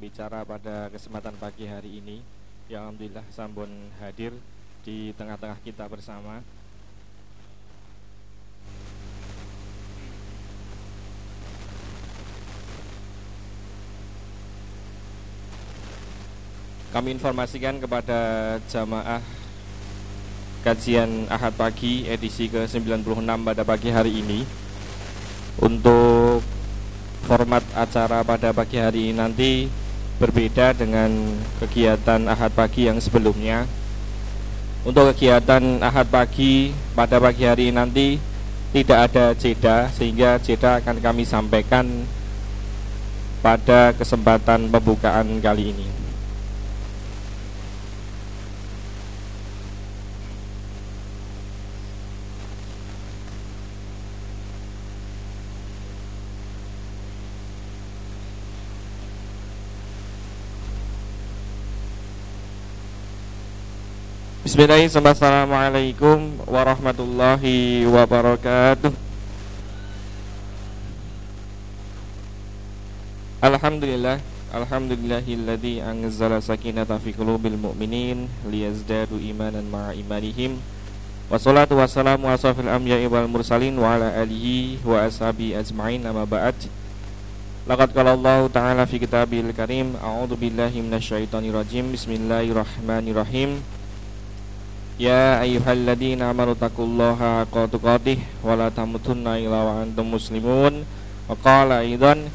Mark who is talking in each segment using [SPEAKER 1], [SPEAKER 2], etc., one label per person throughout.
[SPEAKER 1] pembicara pada kesempatan pagi hari ini yang alhamdulillah sambun hadir di tengah-tengah kita bersama. Kami informasikan kepada jamaah kajian Ahad pagi edisi ke-96 pada pagi hari ini untuk format acara pada pagi hari ini nanti berbeda dengan kegiatan Ahad pagi yang sebelumnya. Untuk kegiatan Ahad pagi pada pagi hari nanti tidak ada jeda sehingga jeda akan kami sampaikan pada kesempatan pembukaan kali ini. Bismillahirrahmanirrahim. Assalamualaikum warahmatullahi wabarakatuh. Alhamdulillah Alhamdulillahilladzi anzala sakinata fi qulubil mu'minin liyazdadu imanan ma'a imanihim. Wassalatu wassalamu asafil anbiya'i wal mursalin wa ala alihi wa ashabi ajma'in amma ba'd. Laqad qala Allah ta'ala fi kitabil karim a'udzu billahi minasyaitonir rajim Bismillahirrahmanirrahim Ya ayyuhalladzina amanu taqullaha haqqa tuqatih wa la tamutunna illa wa antum muslimun. Wa qala aidan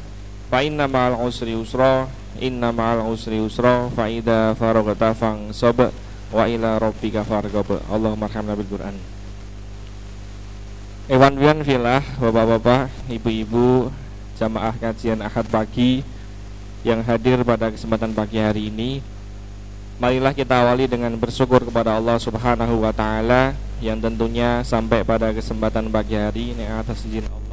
[SPEAKER 1] fa inna ma'al usri usra inna ma'al usri usra fa idza faragta fansab wa ila rabbika farghab. Allahumma arhamna bil Qur'an. Ewan Wian filah Bapak-bapak, Ibu-ibu jamaah kajian Ahad pagi yang hadir pada kesempatan pagi hari ini Marilah kita awali dengan bersyukur kepada Allah Subhanahu wa taala yang tentunya sampai pada kesempatan pagi hari ini atas izin Allah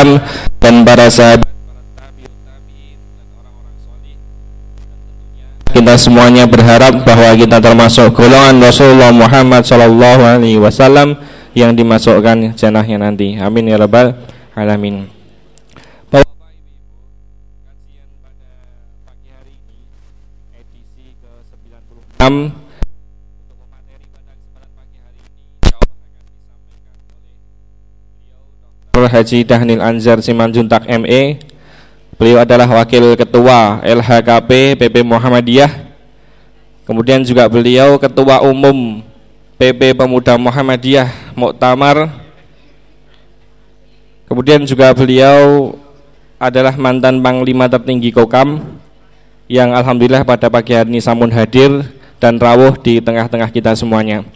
[SPEAKER 1] wasallam dan para sahabat kita semuanya berharap bahwa kita termasuk golongan Rasulullah Muhammad Shallallahu Alaihi Wasallam yang dimasukkan jannahnya nanti. Amin ya rabbal alamin. Haji Dahnil Anzar Simanjuntak ME Beliau adalah Wakil Ketua LHKP PP Muhammadiyah. Kemudian juga beliau Ketua Umum PP Pemuda Muhammadiyah Muktamar. Kemudian juga beliau adalah mantan Panglima tertinggi Kokam yang Alhamdulillah pada pagi hari ini samun hadir dan rawuh di tengah-tengah kita semuanya.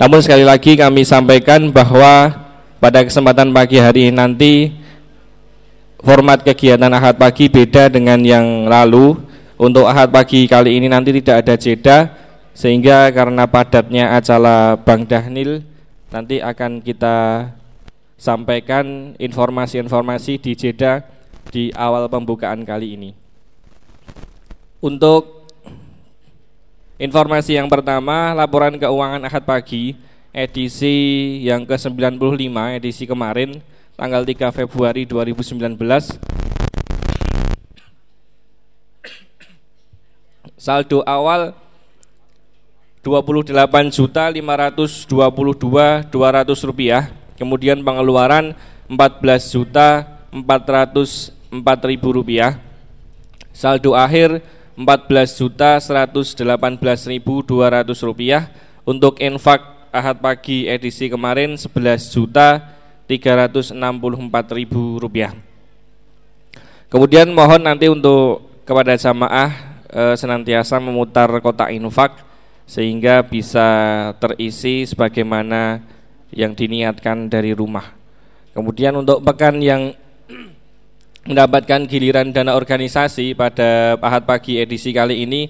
[SPEAKER 1] Namun sekali lagi kami sampaikan bahwa pada kesempatan pagi hari nanti format kegiatan Ahad pagi beda dengan yang lalu. Untuk Ahad pagi kali ini nanti tidak ada jeda sehingga karena padatnya acara Bang Dahnil nanti akan kita sampaikan informasi-informasi di jeda di awal pembukaan kali ini. Untuk informasi yang pertama, laporan keuangan Ahad pagi edisi yang ke-95 edisi kemarin tanggal 3 Februari 2019 saldo awal 28 juta 522 200 rupiah. Kemudian pengeluaran 14 juta 404 ribu rupiah. Saldo akhir 14 juta 118 ribu 200 rupiah. Untuk infak Ahad pagi edisi kemarin 11 juta 364 ribu rupiah. Kemudian mohon nanti untuk kepada jamaah e, senantiasa memutar kotak infak sehingga bisa terisi sebagaimana yang diniatkan dari rumah. Kemudian untuk pekan yang mendapatkan giliran dana organisasi pada Ahad pagi edisi kali ini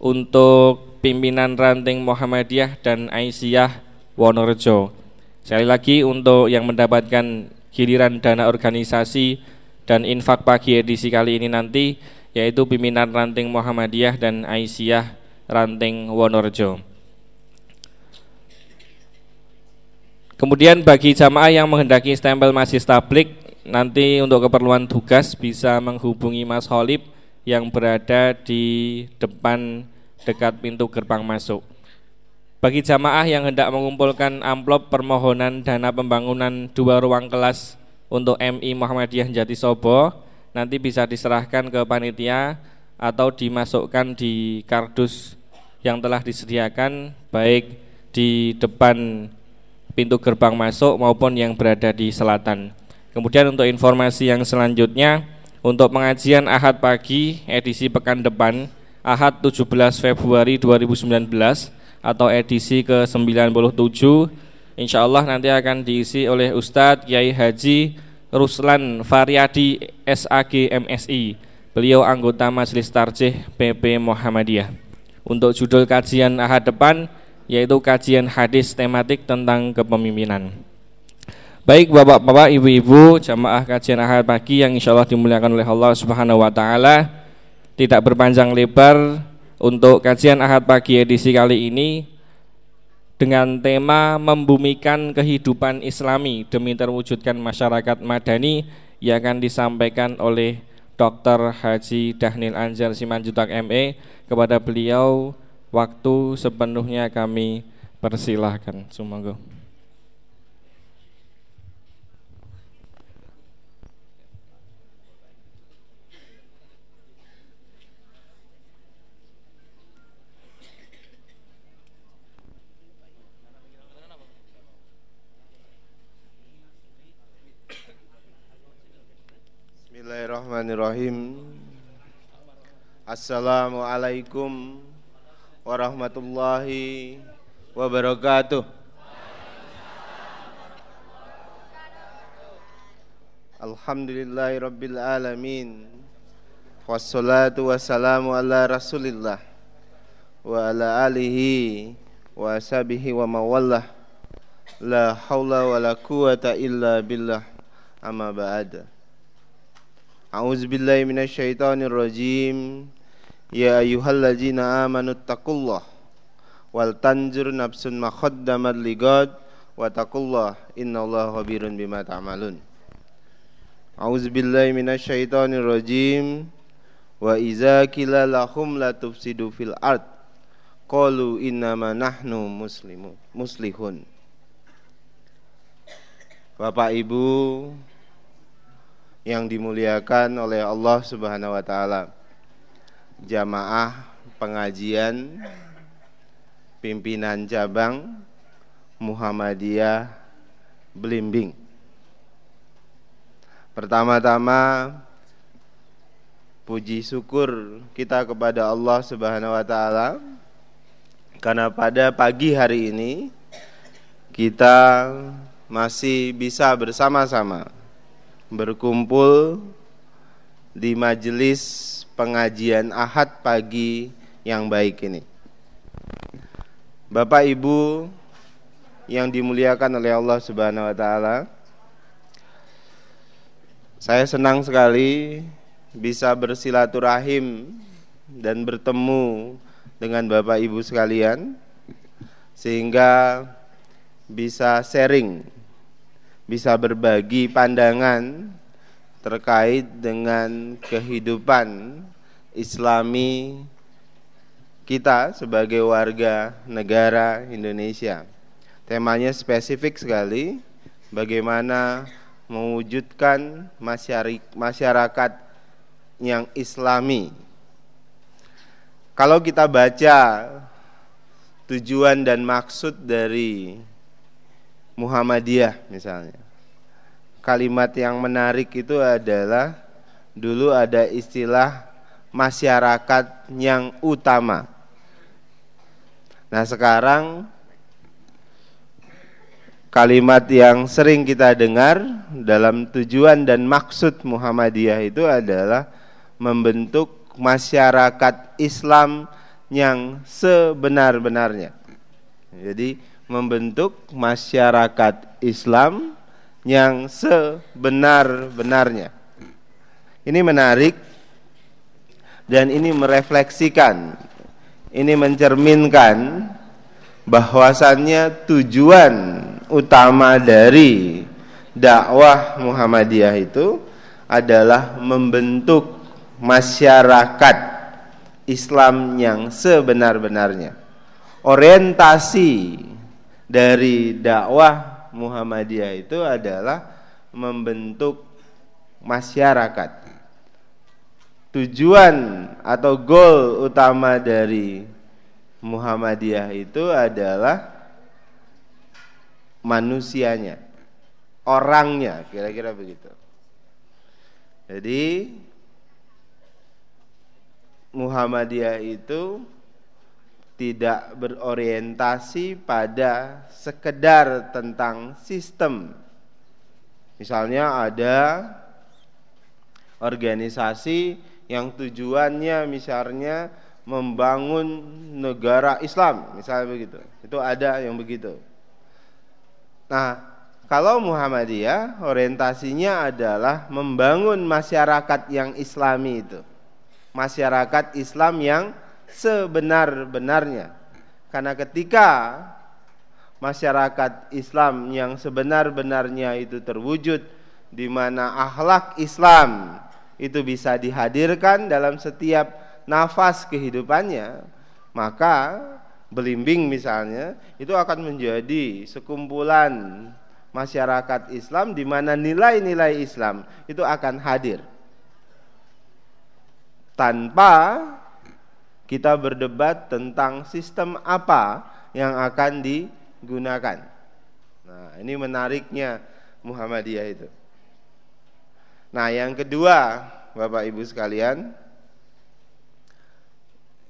[SPEAKER 1] untuk pimpinan ranting Muhammadiyah dan Aisyah Wonorejo. Sekali lagi untuk yang mendapatkan giliran dana organisasi dan infak pagi edisi kali ini nanti yaitu pimpinan ranting Muhammadiyah dan Aisyah ranting Wonorejo. Kemudian bagi jamaah yang menghendaki stempel masjid tablik nanti untuk keperluan tugas bisa menghubungi Mas Holib yang berada di depan dekat pintu gerbang masuk. Bagi jamaah yang hendak mengumpulkan amplop permohonan dana pembangunan dua ruang kelas untuk MI Muhammadiyah Jati Sobo nanti bisa diserahkan ke panitia atau dimasukkan di kardus yang telah disediakan baik di depan pintu gerbang masuk maupun yang berada di selatan. Kemudian untuk informasi yang selanjutnya untuk pengajian Ahad pagi edisi pekan depan Ahad 17 Februari 2019 atau edisi ke-97 Insya Allah nanti akan diisi oleh Ustadz Kiai Haji Ruslan Faryadi SAG MSI Beliau anggota Majelis Tarjih PP Muhammadiyah Untuk judul kajian Ahad depan yaitu kajian hadis tematik tentang kepemimpinan. Baik Bapak-bapak, Ibu-ibu, jamaah kajian Ahad pagi yang insya Allah dimuliakan oleh Allah Subhanahu wa taala. Tidak berpanjang lebar untuk kajian Ahad pagi edisi kali ini dengan tema membumikan kehidupan Islami demi terwujudkan masyarakat madani yang akan disampaikan oleh Dr. Haji Dahnil Anjar Simanjutak ME kepada beliau waktu sepenuhnya kami persilahkan. Semoga.
[SPEAKER 2] Bismillahirrahmanirrahim Assalamualaikum warahmatullahi wabarakatuh. Alhamdulillahi. Wassalatu wassalamu ala Rasulillah wa ala alihi wa ashabihi wa mawallah. La haula wa la quwata illa billah. Amma ba'da. A'udzu billahi minasyaitonir rajim. Ya ayyuhalladzina amanu taqullah wal tanjur nafsun ma khaddamat ligad wa taqullah innallaha khabirun bima ta'malun. A'udzu billahi minasyaitonir rajim. Wa iza lahum la tufsidu fil ard qalu innama nahnu muslimun. Bapak Ibu yang dimuliakan oleh Allah Subhanahu wa taala jamaah pengajian pimpinan cabang Muhammadiyah Belimbing. Pertama-tama puji syukur kita kepada Allah Subhanahu wa taala karena pada pagi hari ini kita masih bisa bersama-sama berkumpul di majelis pengajian Ahad pagi yang baik ini. Bapak Ibu yang dimuliakan oleh Allah Subhanahu wa taala. Saya senang sekali bisa bersilaturahim dan bertemu dengan Bapak Ibu sekalian sehingga bisa sharing, bisa berbagi pandangan terkait dengan kehidupan Islami kita sebagai warga negara Indonesia. Temanya spesifik sekali, bagaimana mewujudkan masyarakat yang Islami. Kalau kita baca tujuan dan maksud dari Muhammadiyah misalnya, kalimat yang menarik itu adalah dulu ada istilah masyarakat yang utama. Nah, sekarang kalimat yang sering kita dengar dalam tujuan dan maksud Muhammadiyah itu adalah membentuk masyarakat Islam yang sebenar-benarnya. Jadi membentuk masyarakat Islam yang sebenar-benarnya. Ini menarik dan ini merefleksikan, ini mencerminkan bahwasannya tujuan utama dari dakwah Muhammadiyah itu adalah membentuk masyarakat Islam yang sebenar-benarnya. Orientasi dari dakwah Muhammadiyah itu adalah membentuk masyarakat. Tujuan atau goal utama dari Muhammadiyah itu adalah manusianya, orangnya, kira-kira begitu. Jadi Muhammadiyah itu tidak berorientasi pada sekedar tentang sistem. Misalnya ada organisasi yang tujuannya misalnya membangun negara Islam, misalnya begitu. Itu ada yang begitu. Nah, kalau Muhammadiyah orientasinya adalah membangun masyarakat yang islami itu. Masyarakat Islam yang sebenar-benarnya. Karena ketika masyarakat Islam yang sebenar-benarnya itu terwujud di mana akhlak Islam itu bisa dihadirkan dalam setiap nafas kehidupannya, maka belimbing misalnya itu akan menjadi sekumpulan masyarakat Islam di mana nilai-nilai Islam itu akan hadir. Tanpa kita berdebat tentang sistem apa yang akan digunakan. Nah, ini menariknya Muhammadiyah itu. Nah, yang kedua, Bapak Ibu sekalian,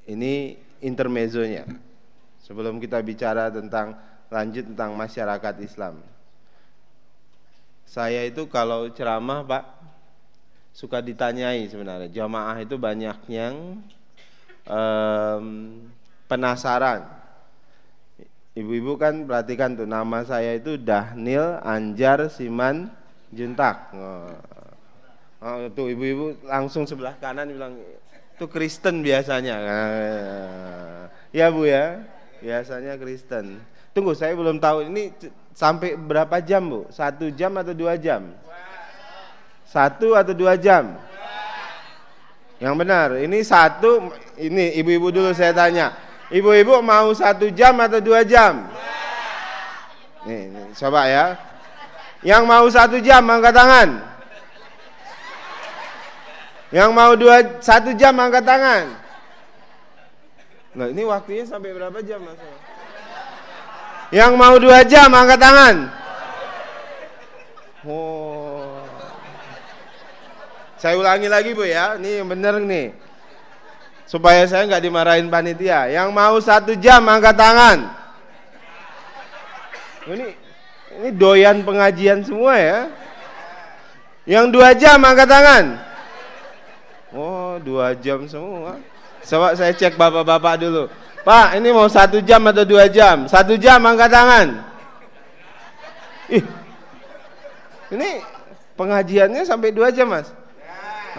[SPEAKER 2] ini intermezzonya. Sebelum kita bicara tentang lanjut tentang masyarakat Islam. Saya itu kalau ceramah Pak suka ditanyai sebenarnya. Jamaah itu banyak yang um, penasaran. Ibu-ibu kan perhatikan tuh nama saya itu Dahnil Anjar Siman Juntak. Oh, oh tuh ibu-ibu langsung sebelah kanan bilang itu Kristen biasanya. Ya Bu ya biasanya Kristen. Tunggu, saya belum tahu ini sampai berapa jam bu? Satu jam atau dua jam? Satu atau dua jam? Yang benar, ini satu, ini ibu-ibu dulu saya tanya. Ibu-ibu mau satu jam atau dua jam? Nih, nih, coba ya. Yang mau satu jam angkat tangan. Yang mau dua satu jam angkat tangan. Nah ini waktunya sampai berapa jam mas? Yang mau dua jam angkat tangan. Oh. Saya ulangi lagi bu ya, ini bener nih. Supaya saya nggak dimarahin panitia. Yang mau satu jam angkat tangan. Ini ini doyan pengajian semua ya. Yang dua jam angkat tangan. Oh dua jam semua. Coba saya cek bapak-bapak dulu. Pak, ini mau satu jam atau dua jam? Satu jam angkat tangan. Ih, ini pengajiannya sampai dua jam mas?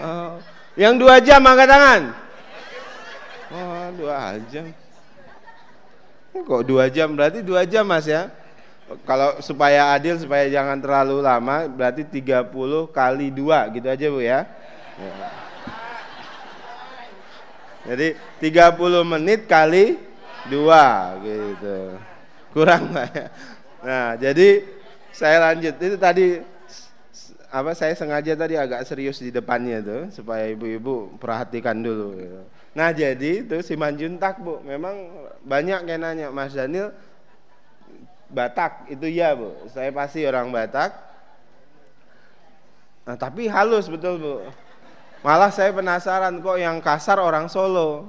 [SPEAKER 2] Oh. Yang dua jam angkat tangan? Oh, dua jam. Kok dua jam? Berarti dua jam mas ya? Kalau supaya adil, supaya jangan terlalu lama, berarti 30 kali dua gitu aja bu ya. ya. Jadi 30 menit kali dua gitu. Kurang Pak ya. Nah, jadi saya lanjut. Itu tadi apa saya sengaja tadi agak serius di depannya tuh supaya ibu-ibu perhatikan dulu gitu. Nah, jadi itu si Manjuntak, Bu. Memang banyak yang nanya, Mas Daniel Batak itu ya, Bu. Saya pasti orang Batak. Nah, tapi halus betul, Bu. Malah saya penasaran kok yang kasar orang Solo.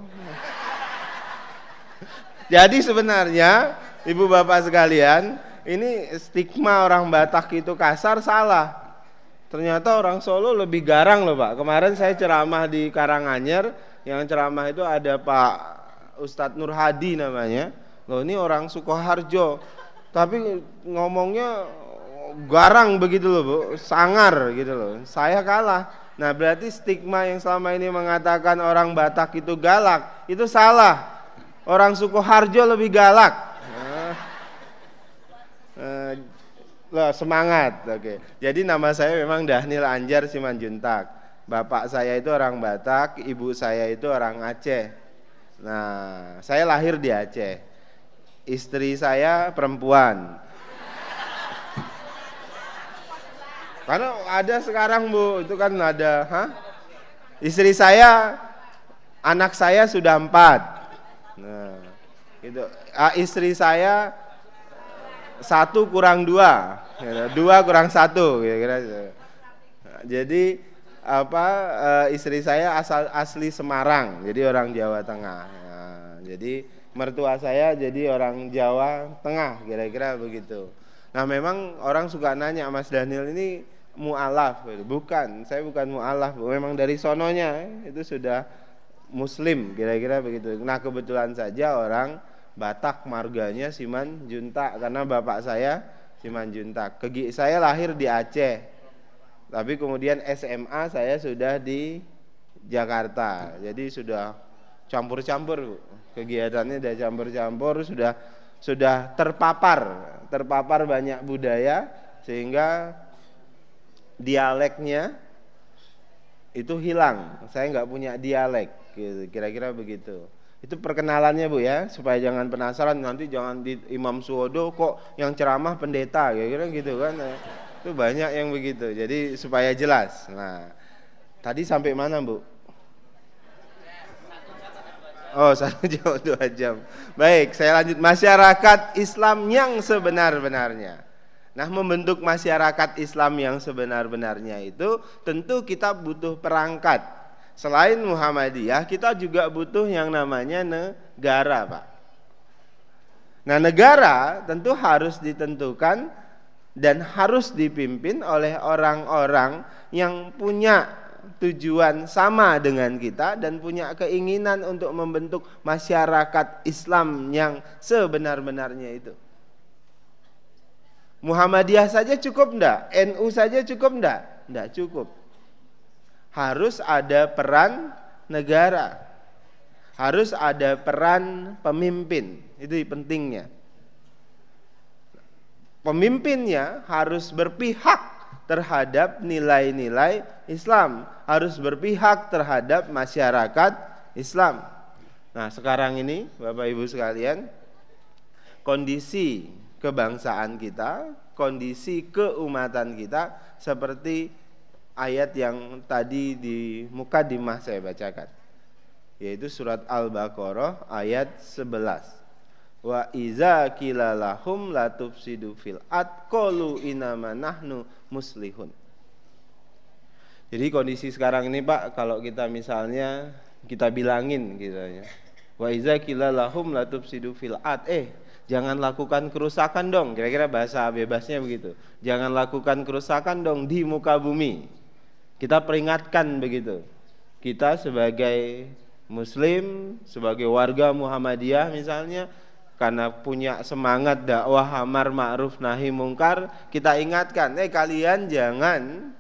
[SPEAKER 2] Jadi sebenarnya ibu bapak sekalian, ini stigma orang Batak itu kasar salah. Ternyata orang Solo lebih garang loh pak. Kemarin saya ceramah di Karanganyar, yang ceramah itu ada Pak Ustadz Nur Hadi namanya. Loh ini orang Sukoharjo, tapi ngomongnya garang begitu loh bu, sangar gitu loh. Saya kalah. Nah berarti stigma yang selama ini mengatakan orang Batak itu galak, itu salah. Orang Sukoharjo lebih galak. Nah, eh, loh, semangat, oke. Jadi nama saya memang Dahnil Anjar Simanjuntak. Bapak saya itu orang Batak, ibu saya itu orang Aceh. Nah, saya lahir di Aceh. Istri saya perempuan. Karena ada sekarang Bu, itu kan ada, ha? Istri saya, anak saya sudah empat. Nah, itu. Ah, istri saya satu kurang dua, dua kurang satu, kira-kira. Jadi apa uh, istri saya asal asli Semarang, jadi orang Jawa Tengah. Nah, jadi mertua saya jadi orang Jawa Tengah, kira-kira begitu. Nah, memang orang suka nanya Mas Daniel ini mualaf, bukan? Saya bukan mualaf, memang dari sononya itu sudah Muslim, kira-kira begitu. Nah, kebetulan saja orang Batak marganya Siman Junta karena bapak saya Siman Junta. Kegi saya lahir di Aceh. Tapi kemudian SMA saya sudah di Jakarta. Jadi sudah campur-campur kegiatannya sudah campur-campur sudah sudah terpapar terpapar banyak budaya sehingga dialeknya itu hilang saya nggak punya dialek gitu, kira-kira begitu itu perkenalannya bu ya supaya jangan penasaran nanti jangan di Imam Suwodo kok yang ceramah pendeta kira-kira gitu kan itu banyak yang begitu. Jadi supaya jelas. Nah, tadi sampai mana, Bu? Oh, satu jam, dua jam. Baik, saya lanjut. Masyarakat Islam yang sebenar-benarnya. Nah, membentuk masyarakat Islam yang sebenar-benarnya itu tentu kita butuh perangkat. Selain Muhammadiyah, kita juga butuh yang namanya negara, Pak. Nah, negara tentu harus ditentukan dan harus dipimpin oleh orang-orang yang punya tujuan sama dengan kita dan punya keinginan untuk membentuk masyarakat Islam yang sebenar-benarnya itu. Muhammadiyah saja cukup enggak? NU saja cukup enggak? Enggak cukup. Harus ada peran negara. Harus ada peran pemimpin. Itu pentingnya pemimpinnya harus berpihak terhadap nilai-nilai Islam, harus berpihak terhadap masyarakat Islam. Nah, sekarang ini Bapak Ibu sekalian, kondisi kebangsaan kita, kondisi keumatan kita seperti ayat yang tadi di muka dimah saya bacakan yaitu surat Al-Baqarah ayat 11 wa iza kilalahum la tufsidu fil qalu inama nahnu muslihun. Jadi kondisi sekarang ini Pak kalau kita misalnya kita bilangin gitu ya. Wa iza kilalahum la tufsidu fil at eh jangan lakukan kerusakan dong kira-kira bahasa bebasnya begitu. Jangan lakukan kerusakan dong di muka bumi. Kita peringatkan begitu. Kita sebagai muslim, sebagai warga Muhammadiyah misalnya karena punya semangat dakwah amar ma'ruf nahi mungkar kita ingatkan eh kalian jangan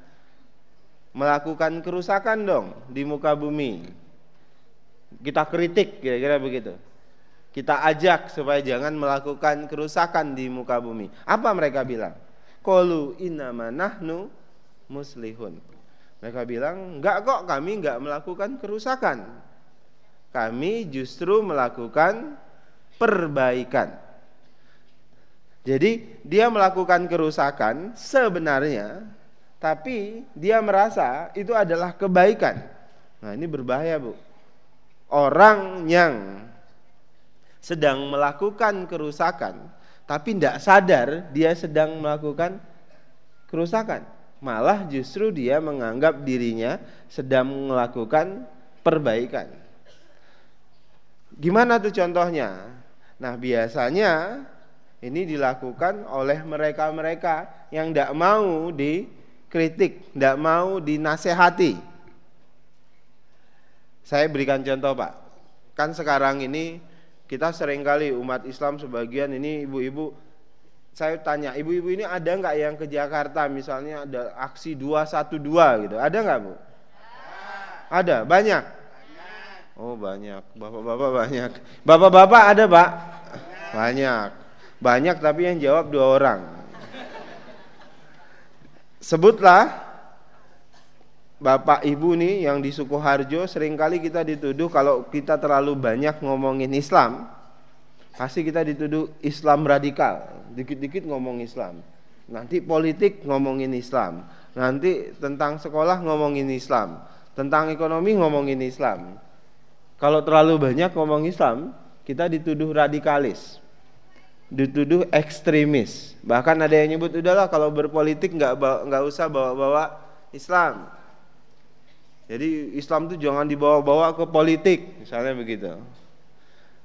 [SPEAKER 2] melakukan kerusakan dong di muka bumi. Kita kritik kira-kira begitu. Kita ajak supaya jangan melakukan kerusakan di muka bumi. Apa mereka bilang? Kolu inama nahnu muslihun mereka bilang enggak kok kami enggak melakukan kerusakan kami justru melakukan perbaikan. Jadi dia melakukan kerusakan sebenarnya tapi dia merasa itu adalah kebaikan. Nah, ini berbahaya, Bu. Orang yang sedang melakukan kerusakan tapi tidak sadar dia sedang melakukan kerusakan. Malah justru dia menganggap dirinya sedang melakukan perbaikan. Gimana tuh contohnya? Nah biasanya ini dilakukan oleh mereka-mereka yang tidak mau dikritik, tidak mau dinasehati. Saya berikan contoh Pak. kan sekarang ini kita sering kali umat Islam sebagian ini ibu-ibu saya tanya ibu-ibu ini ada nggak yang ke Jakarta? Misalnya ada aksi 212 gitu. Ada nggak bu? Ada. Banyak. Oh banyak. Bapak-bapak banyak. Bapak-bapak ada pak? Banyak. Banyak tapi yang jawab dua orang. Sebutlah Bapak Ibu nih yang di Sukoharjo sering kali kita dituduh kalau kita terlalu banyak ngomongin Islam pasti kita dituduh Islam radikal. Dikit-dikit ngomong Islam. Nanti politik ngomongin Islam. Nanti tentang sekolah ngomongin Islam. Tentang ekonomi ngomongin Islam. Kalau terlalu banyak ngomong Islam kita dituduh radikalis. Dituduh ekstremis. Bahkan ada yang nyebut udahlah kalau berpolitik nggak nggak usah bawa-bawa Islam. Jadi Islam itu jangan dibawa-bawa ke politik, misalnya begitu.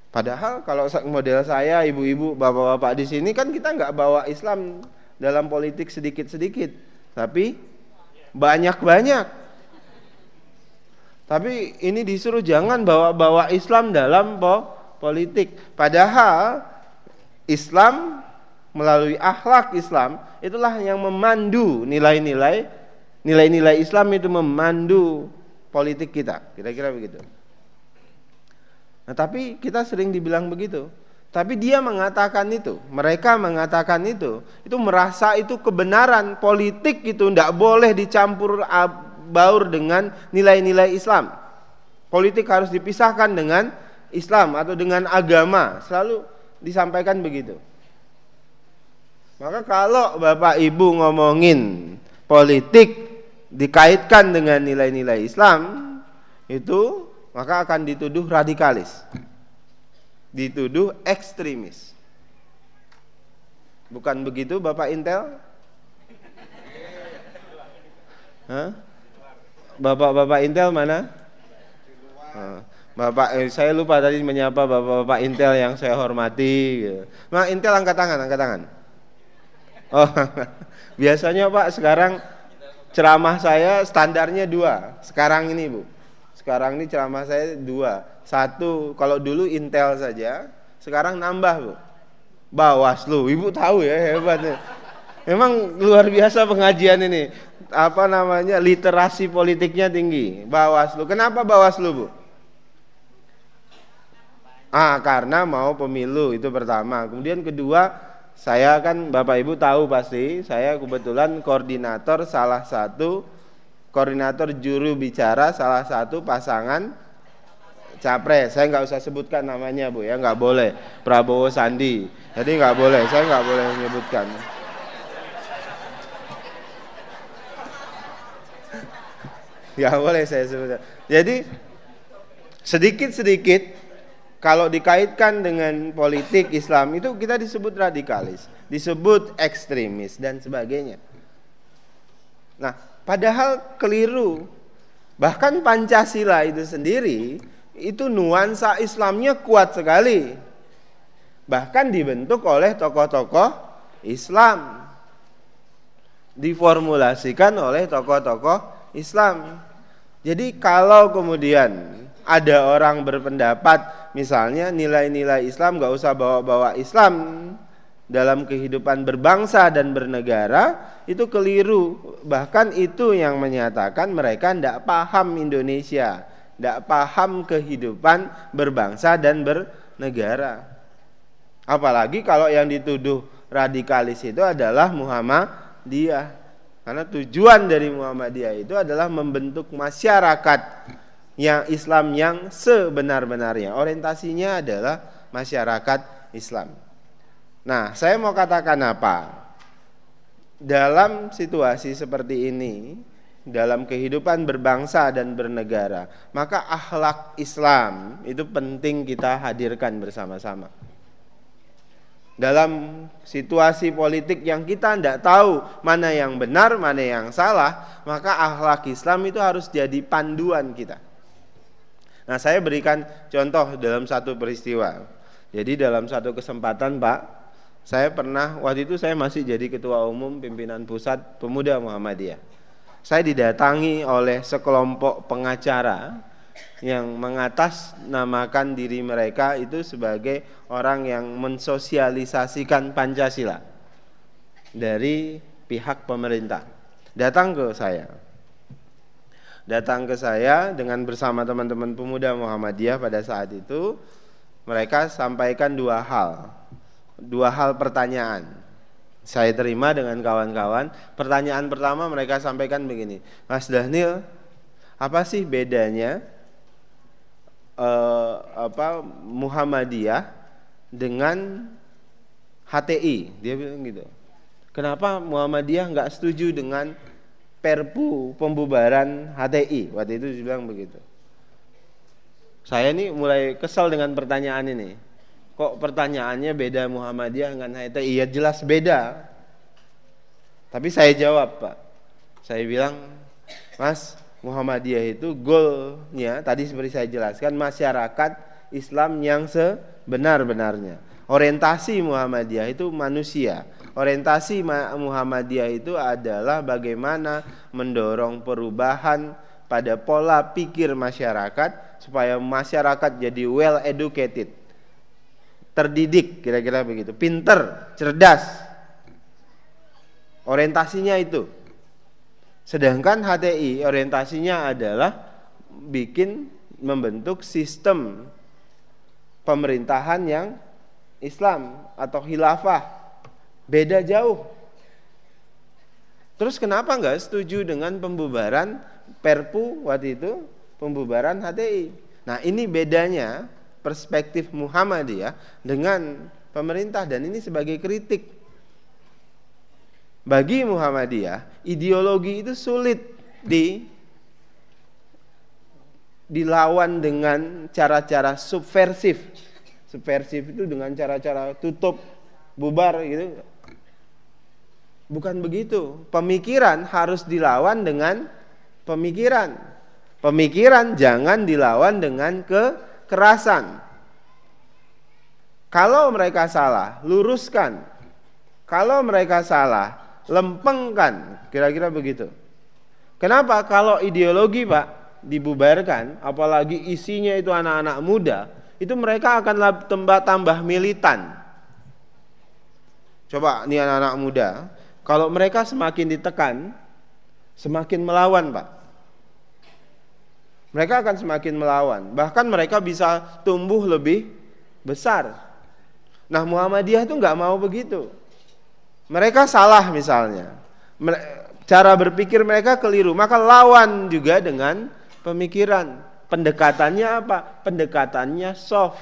[SPEAKER 2] Padahal kalau model saya, ibu-ibu, bapak-bapak di sini kan kita nggak bawa Islam dalam politik sedikit-sedikit, tapi banyak-banyak. Tapi ini disuruh jangan bawa-bawa Islam dalam po politik. Padahal Islam melalui akhlak Islam itulah yang memandu nilai-nilai nilai-nilai Islam itu memandu politik kita, kira-kira begitu. Nah, tapi kita sering dibilang begitu. Tapi dia mengatakan itu, mereka mengatakan itu, itu merasa itu kebenaran politik itu tidak boleh dicampur baur dengan nilai-nilai Islam. Politik harus dipisahkan dengan Islam atau dengan agama, selalu disampaikan begitu. Maka kalau Bapak Ibu ngomongin politik dikaitkan dengan nilai-nilai Islam itu maka akan dituduh radikalis. Dituduh ekstremis. Bukan begitu Bapak Intel? Bapak-bapak Intel mana? Bapak eh, saya lupa tadi menyapa bapak-bapak Intel yang saya hormati. Nah, Intel angkat tangan, angkat tangan. Oh, biasanya Pak sekarang ceramah saya standarnya dua. Sekarang ini bu, sekarang ini ceramah saya dua. Satu kalau dulu Intel saja, sekarang nambah bu. Bawaslu, ibu tahu ya hebatnya. Memang luar biasa pengajian ini. Apa namanya literasi politiknya tinggi. Bawaslu. Kenapa Bawaslu bu? Ah karena mau pemilu itu pertama. Kemudian kedua saya kan Bapak Ibu tahu pasti, saya kebetulan koordinator salah satu koordinator juru bicara salah satu pasangan capres. Saya nggak usah sebutkan namanya Bu ya, nggak boleh. Prabowo Sandi. Jadi nggak boleh, saya nggak boleh menyebutkan. Nggak boleh saya sebutkan. Jadi sedikit-sedikit kalau dikaitkan dengan politik Islam itu kita disebut radikalis, disebut ekstremis dan sebagainya. Nah, padahal keliru. Bahkan Pancasila itu sendiri itu nuansa Islamnya kuat sekali. Bahkan dibentuk oleh tokoh-tokoh Islam. Diformulasikan oleh tokoh-tokoh Islam. Jadi kalau kemudian ada orang berpendapat misalnya nilai-nilai Islam nggak usah bawa-bawa Islam dalam kehidupan berbangsa dan bernegara itu keliru bahkan itu yang menyatakan mereka tidak paham Indonesia tidak paham kehidupan berbangsa dan bernegara apalagi kalau yang dituduh radikalis itu adalah Muhammadiyah karena tujuan dari Muhammadiyah itu adalah membentuk masyarakat yang Islam yang sebenar-benarnya. Orientasinya adalah masyarakat Islam. Nah, saya mau katakan apa? Dalam situasi seperti ini, dalam kehidupan berbangsa dan bernegara, maka akhlak Islam itu penting kita hadirkan bersama-sama. Dalam situasi politik yang kita tidak tahu mana yang benar, mana yang salah, maka akhlak Islam itu harus jadi panduan kita. Nah, saya berikan contoh dalam satu peristiwa. Jadi dalam satu kesempatan, Pak, saya pernah waktu itu saya masih jadi ketua umum pimpinan pusat pemuda Muhammadiyah. Saya didatangi oleh sekelompok pengacara yang mengatasnamakan diri mereka itu sebagai orang yang mensosialisasikan Pancasila dari pihak pemerintah. Datang ke saya. Datang ke saya dengan bersama teman-teman pemuda Muhammadiyah pada saat itu mereka sampaikan dua hal. Dua hal pertanyaan. Saya terima dengan kawan-kawan. Pertanyaan pertama mereka sampaikan begini, Mas Daniel, apa sih bedanya uh, apa Muhammadiyah dengan HTI? Dia bilang gitu. Kenapa Muhammadiyah nggak setuju dengan Perpu pembubaran HTI? Waktu itu dia bilang begitu. Saya ini mulai kesal dengan pertanyaan ini. Kok pertanyaannya beda Muhammadiyah dengan HTI? Ya jelas beda. Tapi saya jawab, Pak. Saya bilang, Mas, Muhammadiyah itu goalnya tadi seperti saya jelaskan masyarakat Islam yang sebenar-benarnya. Orientasi Muhammadiyah itu manusia. Orientasi Muhammadiyah itu adalah bagaimana mendorong perubahan pada pola pikir masyarakat supaya masyarakat jadi well educated. Terdidik kira-kira begitu, pinter, cerdas. Orientasinya itu. Sedangkan HTI orientasinya adalah bikin membentuk sistem pemerintahan yang Islam atau khilafah. Beda jauh. Terus kenapa nggak setuju dengan pembubaran Perpu waktu itu, pembubaran HTI? Nah ini bedanya perspektif Muhammadiyah dengan pemerintah dan ini sebagai kritik bagi Muhammadiyah, ideologi itu sulit di dilawan dengan cara-cara subversif. Subversif itu dengan cara-cara tutup, bubar gitu. Bukan begitu. Pemikiran harus dilawan dengan pemikiran. Pemikiran jangan dilawan dengan kekerasan. Kalau mereka salah, luruskan. Kalau mereka salah, lempengkan, kira-kira begitu. Kenapa? Kalau ideologi Pak dibubarkan, apalagi isinya itu anak-anak muda, itu mereka akan tambah tambah militan. Coba nih anak-anak muda, kalau mereka semakin ditekan, semakin melawan Pak. Mereka akan semakin melawan, bahkan mereka bisa tumbuh lebih besar. Nah Muhammadiyah itu nggak mau begitu. Mereka salah misalnya. Cara berpikir mereka keliru, maka lawan juga dengan pemikiran. Pendekatannya apa? Pendekatannya soft.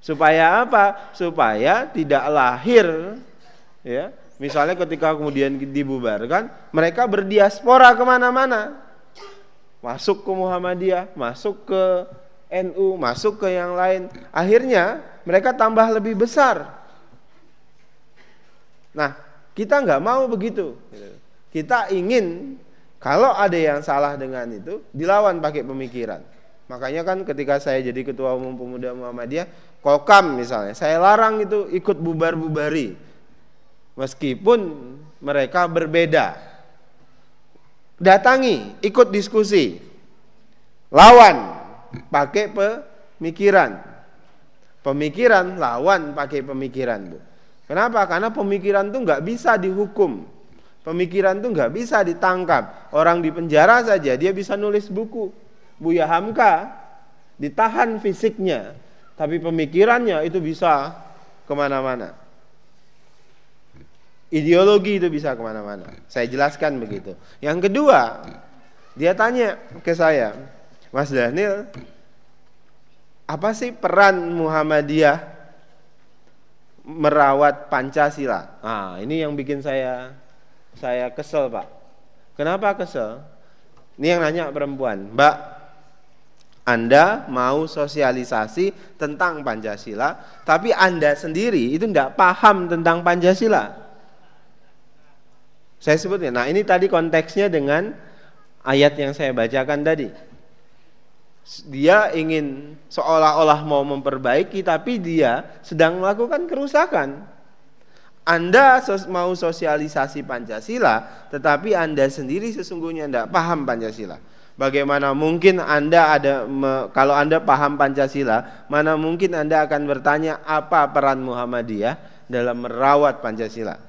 [SPEAKER 2] Supaya apa? Supaya tidak lahir ya. Misalnya ketika kemudian dibubarkan, mereka berdiaspora ke mana-mana. Masuk ke Muhammadiyah, masuk ke NU, masuk ke yang lain. Akhirnya mereka tambah lebih besar Nah, kita nggak mau begitu. Kita ingin kalau ada yang salah dengan itu dilawan pakai pemikiran. Makanya kan ketika saya jadi ketua umum pemuda Muhammadiyah, kokam misalnya, saya larang itu ikut bubar-bubari. Meskipun mereka berbeda. Datangi, ikut diskusi. Lawan pakai pemikiran. Pemikiran lawan pakai pemikiran, Bu. Kenapa? Karena pemikiran itu nggak bisa dihukum. Pemikiran itu nggak bisa ditangkap. Orang di penjara saja dia bisa nulis buku. Buya Hamka ditahan fisiknya, tapi pemikirannya itu bisa ke mana-mana. Ideologi itu bisa ke mana-mana. Saya jelaskan begitu. Yang kedua, dia tanya ke saya, Mas Daniel, apa sih peran Muhammadiyah merawat Pancasila. Nah, ini yang bikin saya saya kesel, Pak. Kenapa kesel? Ini yang nanya perempuan, Mbak, Anda mau sosialisasi tentang Pancasila, tapi Anda sendiri itu tidak paham tentang Pancasila. Saya sebutnya. Nah, ini tadi konteksnya dengan ayat yang saya bacakan tadi dia ingin seolah-olah mau memperbaiki tapi dia sedang melakukan kerusakan. Anda mau sosialisasi Pancasila tetapi Anda sendiri sesungguhnya tidak paham Pancasila. Bagaimana mungkin Anda ada kalau Anda paham Pancasila, mana mungkin Anda akan bertanya apa peran Muhammadiyah dalam merawat Pancasila?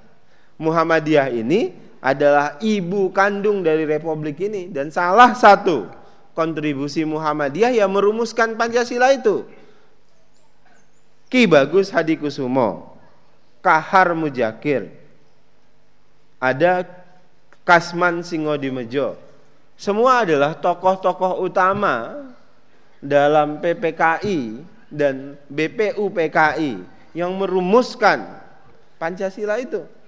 [SPEAKER 2] Muhammadiyah ini adalah ibu kandung dari republik ini dan salah satu kontribusi Muhammadiyah yang merumuskan Pancasila itu. Ki Bagus Hadikusumo, Kahar Mujakir, ada Kasman Singodimejo, semua adalah tokoh-tokoh utama dalam PPKI dan BPU PKI yang merumuskan Pancasila itu.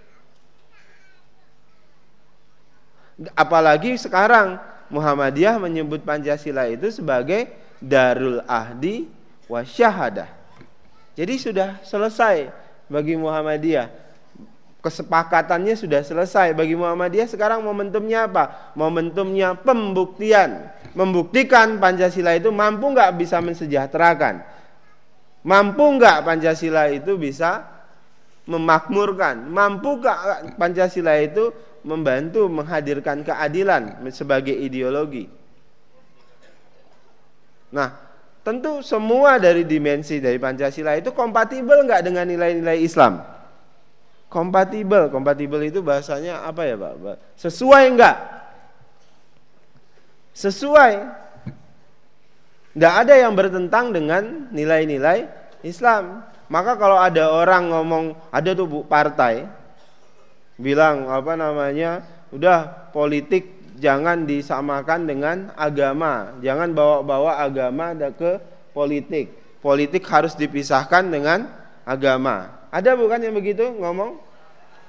[SPEAKER 2] Apalagi sekarang Muhammadiyah menyebut Pancasila itu sebagai Darul Ahdi Wasyahadah. Jadi sudah selesai bagi Muhammadiyah. Kesepakatannya sudah selesai bagi Muhammadiyah. Sekarang momentumnya apa? Momentumnya pembuktian. Membuktikan Pancasila itu mampu nggak bisa mensejahterakan? Mampu nggak Pancasila itu bisa memakmurkan? Mampu nggak Pancasila itu membantu menghadirkan keadilan sebagai ideologi nah tentu semua dari dimensi dari Pancasila itu kompatibel nggak dengan nilai-nilai Islam Kompatibel, kompatibel itu bahasanya apa ya Pak? Sesuai enggak? Sesuai. Tidak ada yang bertentang dengan nilai-nilai Islam. Maka kalau ada orang ngomong, ada tuh bu partai, bilang apa namanya, udah politik jangan disamakan dengan agama, jangan bawa-bawa agama ke politik. Politik harus dipisahkan dengan agama. Ada bukan yang begitu ngomong?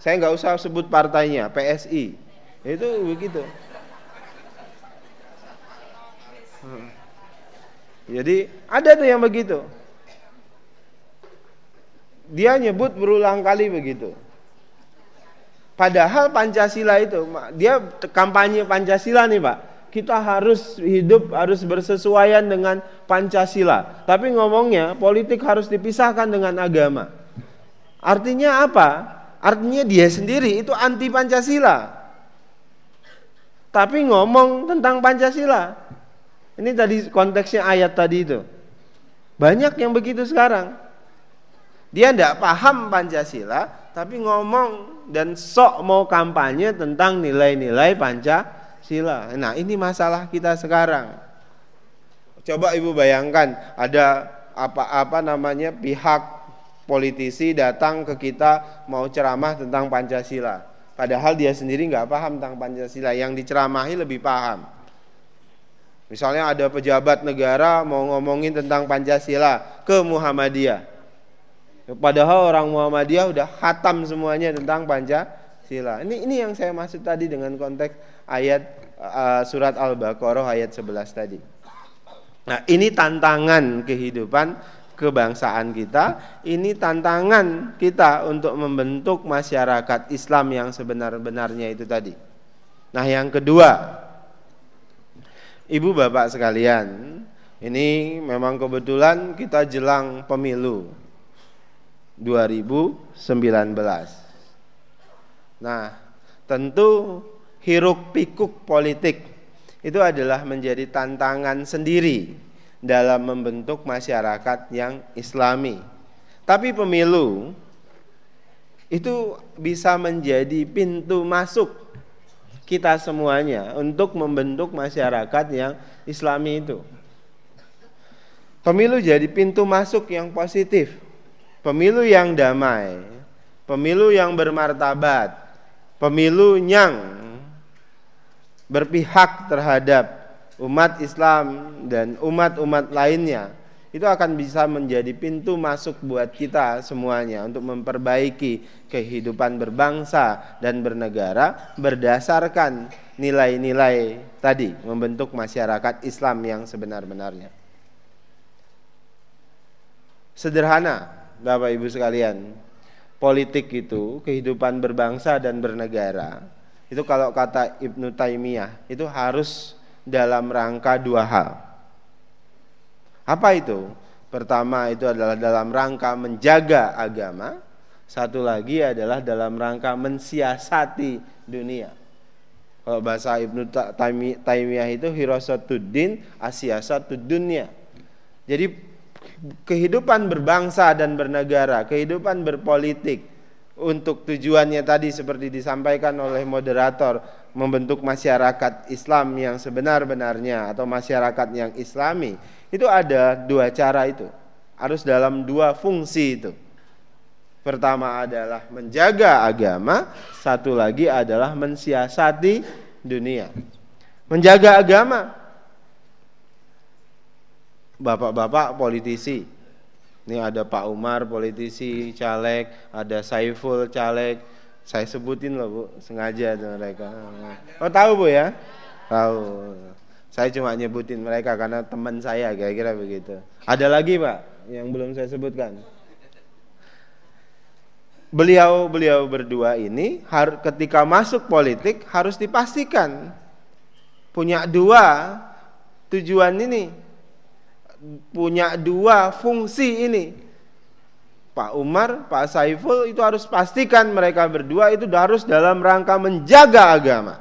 [SPEAKER 2] Saya nggak usah sebut partainya, PSI. Itu begitu. Jadi ada tuh yang begitu. Dia nyebut berulang kali begitu. Padahal Pancasila itu, dia kampanye Pancasila nih Pak. Kita harus hidup, harus bersesuaian dengan Pancasila. Tapi ngomongnya politik harus dipisahkan dengan agama. Artinya apa? Artinya dia sendiri itu anti Pancasila. Tapi ngomong tentang Pancasila. Ini tadi konteksnya ayat tadi itu. Banyak yang begitu sekarang. Dia tidak paham Pancasila, tapi ngomong dan sok mau kampanye tentang nilai-nilai Pancasila. Nah ini masalah kita sekarang. Coba ibu bayangkan ada apa-apa namanya pihak politisi datang ke kita mau ceramah tentang Pancasila. Padahal dia sendiri nggak paham tentang Pancasila. Yang diceramahi lebih paham. Misalnya ada pejabat negara mau ngomongin tentang Pancasila ke Muhammadiyah. Padahal orang Muhammadiyah udah khatam semuanya tentang Pancasila. Ini ini yang saya maksud tadi dengan konteks ayat uh, surat Al-Baqarah ayat 11 tadi. Nah, ini tantangan kehidupan kebangsaan kita, ini tantangan kita untuk membentuk masyarakat Islam yang sebenar-benarnya itu tadi. Nah, yang kedua, Ibu Bapak sekalian, ini memang kebetulan kita jelang pemilu 2019. Nah, tentu hiruk pikuk politik itu adalah menjadi tantangan sendiri dalam membentuk masyarakat yang islami. Tapi pemilu itu bisa menjadi pintu masuk kita semuanya untuk membentuk masyarakat yang islami itu. Pemilu jadi pintu masuk yang positif. Pemilu yang damai, pemilu yang bermartabat, pemilu yang berpihak terhadap umat Islam dan umat-umat lainnya itu akan bisa menjadi pintu masuk buat kita semuanya untuk memperbaiki kehidupan berbangsa dan bernegara berdasarkan nilai-nilai tadi membentuk masyarakat Islam yang sebenar-benarnya. Sederhana, Bapak Ibu sekalian, politik itu kehidupan berbangsa dan bernegara itu kalau kata Ibnu Taimiyah itu harus dalam rangka dua hal. Apa itu? Pertama itu adalah dalam rangka menjaga agama, satu lagi adalah dalam rangka mensiasati dunia. Kalau bahasa Ibnu Taimiyah itu hirasatuddin asyasatu dunia. Jadi kehidupan berbangsa dan bernegara, kehidupan berpolitik untuk tujuannya tadi seperti disampaikan oleh moderator membentuk masyarakat Islam yang sebenar-benarnya atau masyarakat yang islami. Itu ada dua cara itu. Harus dalam dua fungsi itu. Pertama adalah menjaga agama, satu lagi adalah mensiasati dunia. Menjaga agama. Bapak-bapak politisi. Ini ada Pak Umar politisi, caleg, ada Saiful caleg. Saya sebutin loh Bu, sengaja mereka. Oh tahu Bu ya? Tahu. Saya cuma nyebutin mereka karena teman saya kira-kira begitu. Ada lagi Pak yang belum saya sebutkan beliau-beliau berdua ini ketika masuk politik harus dipastikan punya dua tujuan ini, punya dua fungsi ini. Pak Umar, Pak Saiful itu harus pastikan mereka berdua itu harus dalam rangka menjaga agama.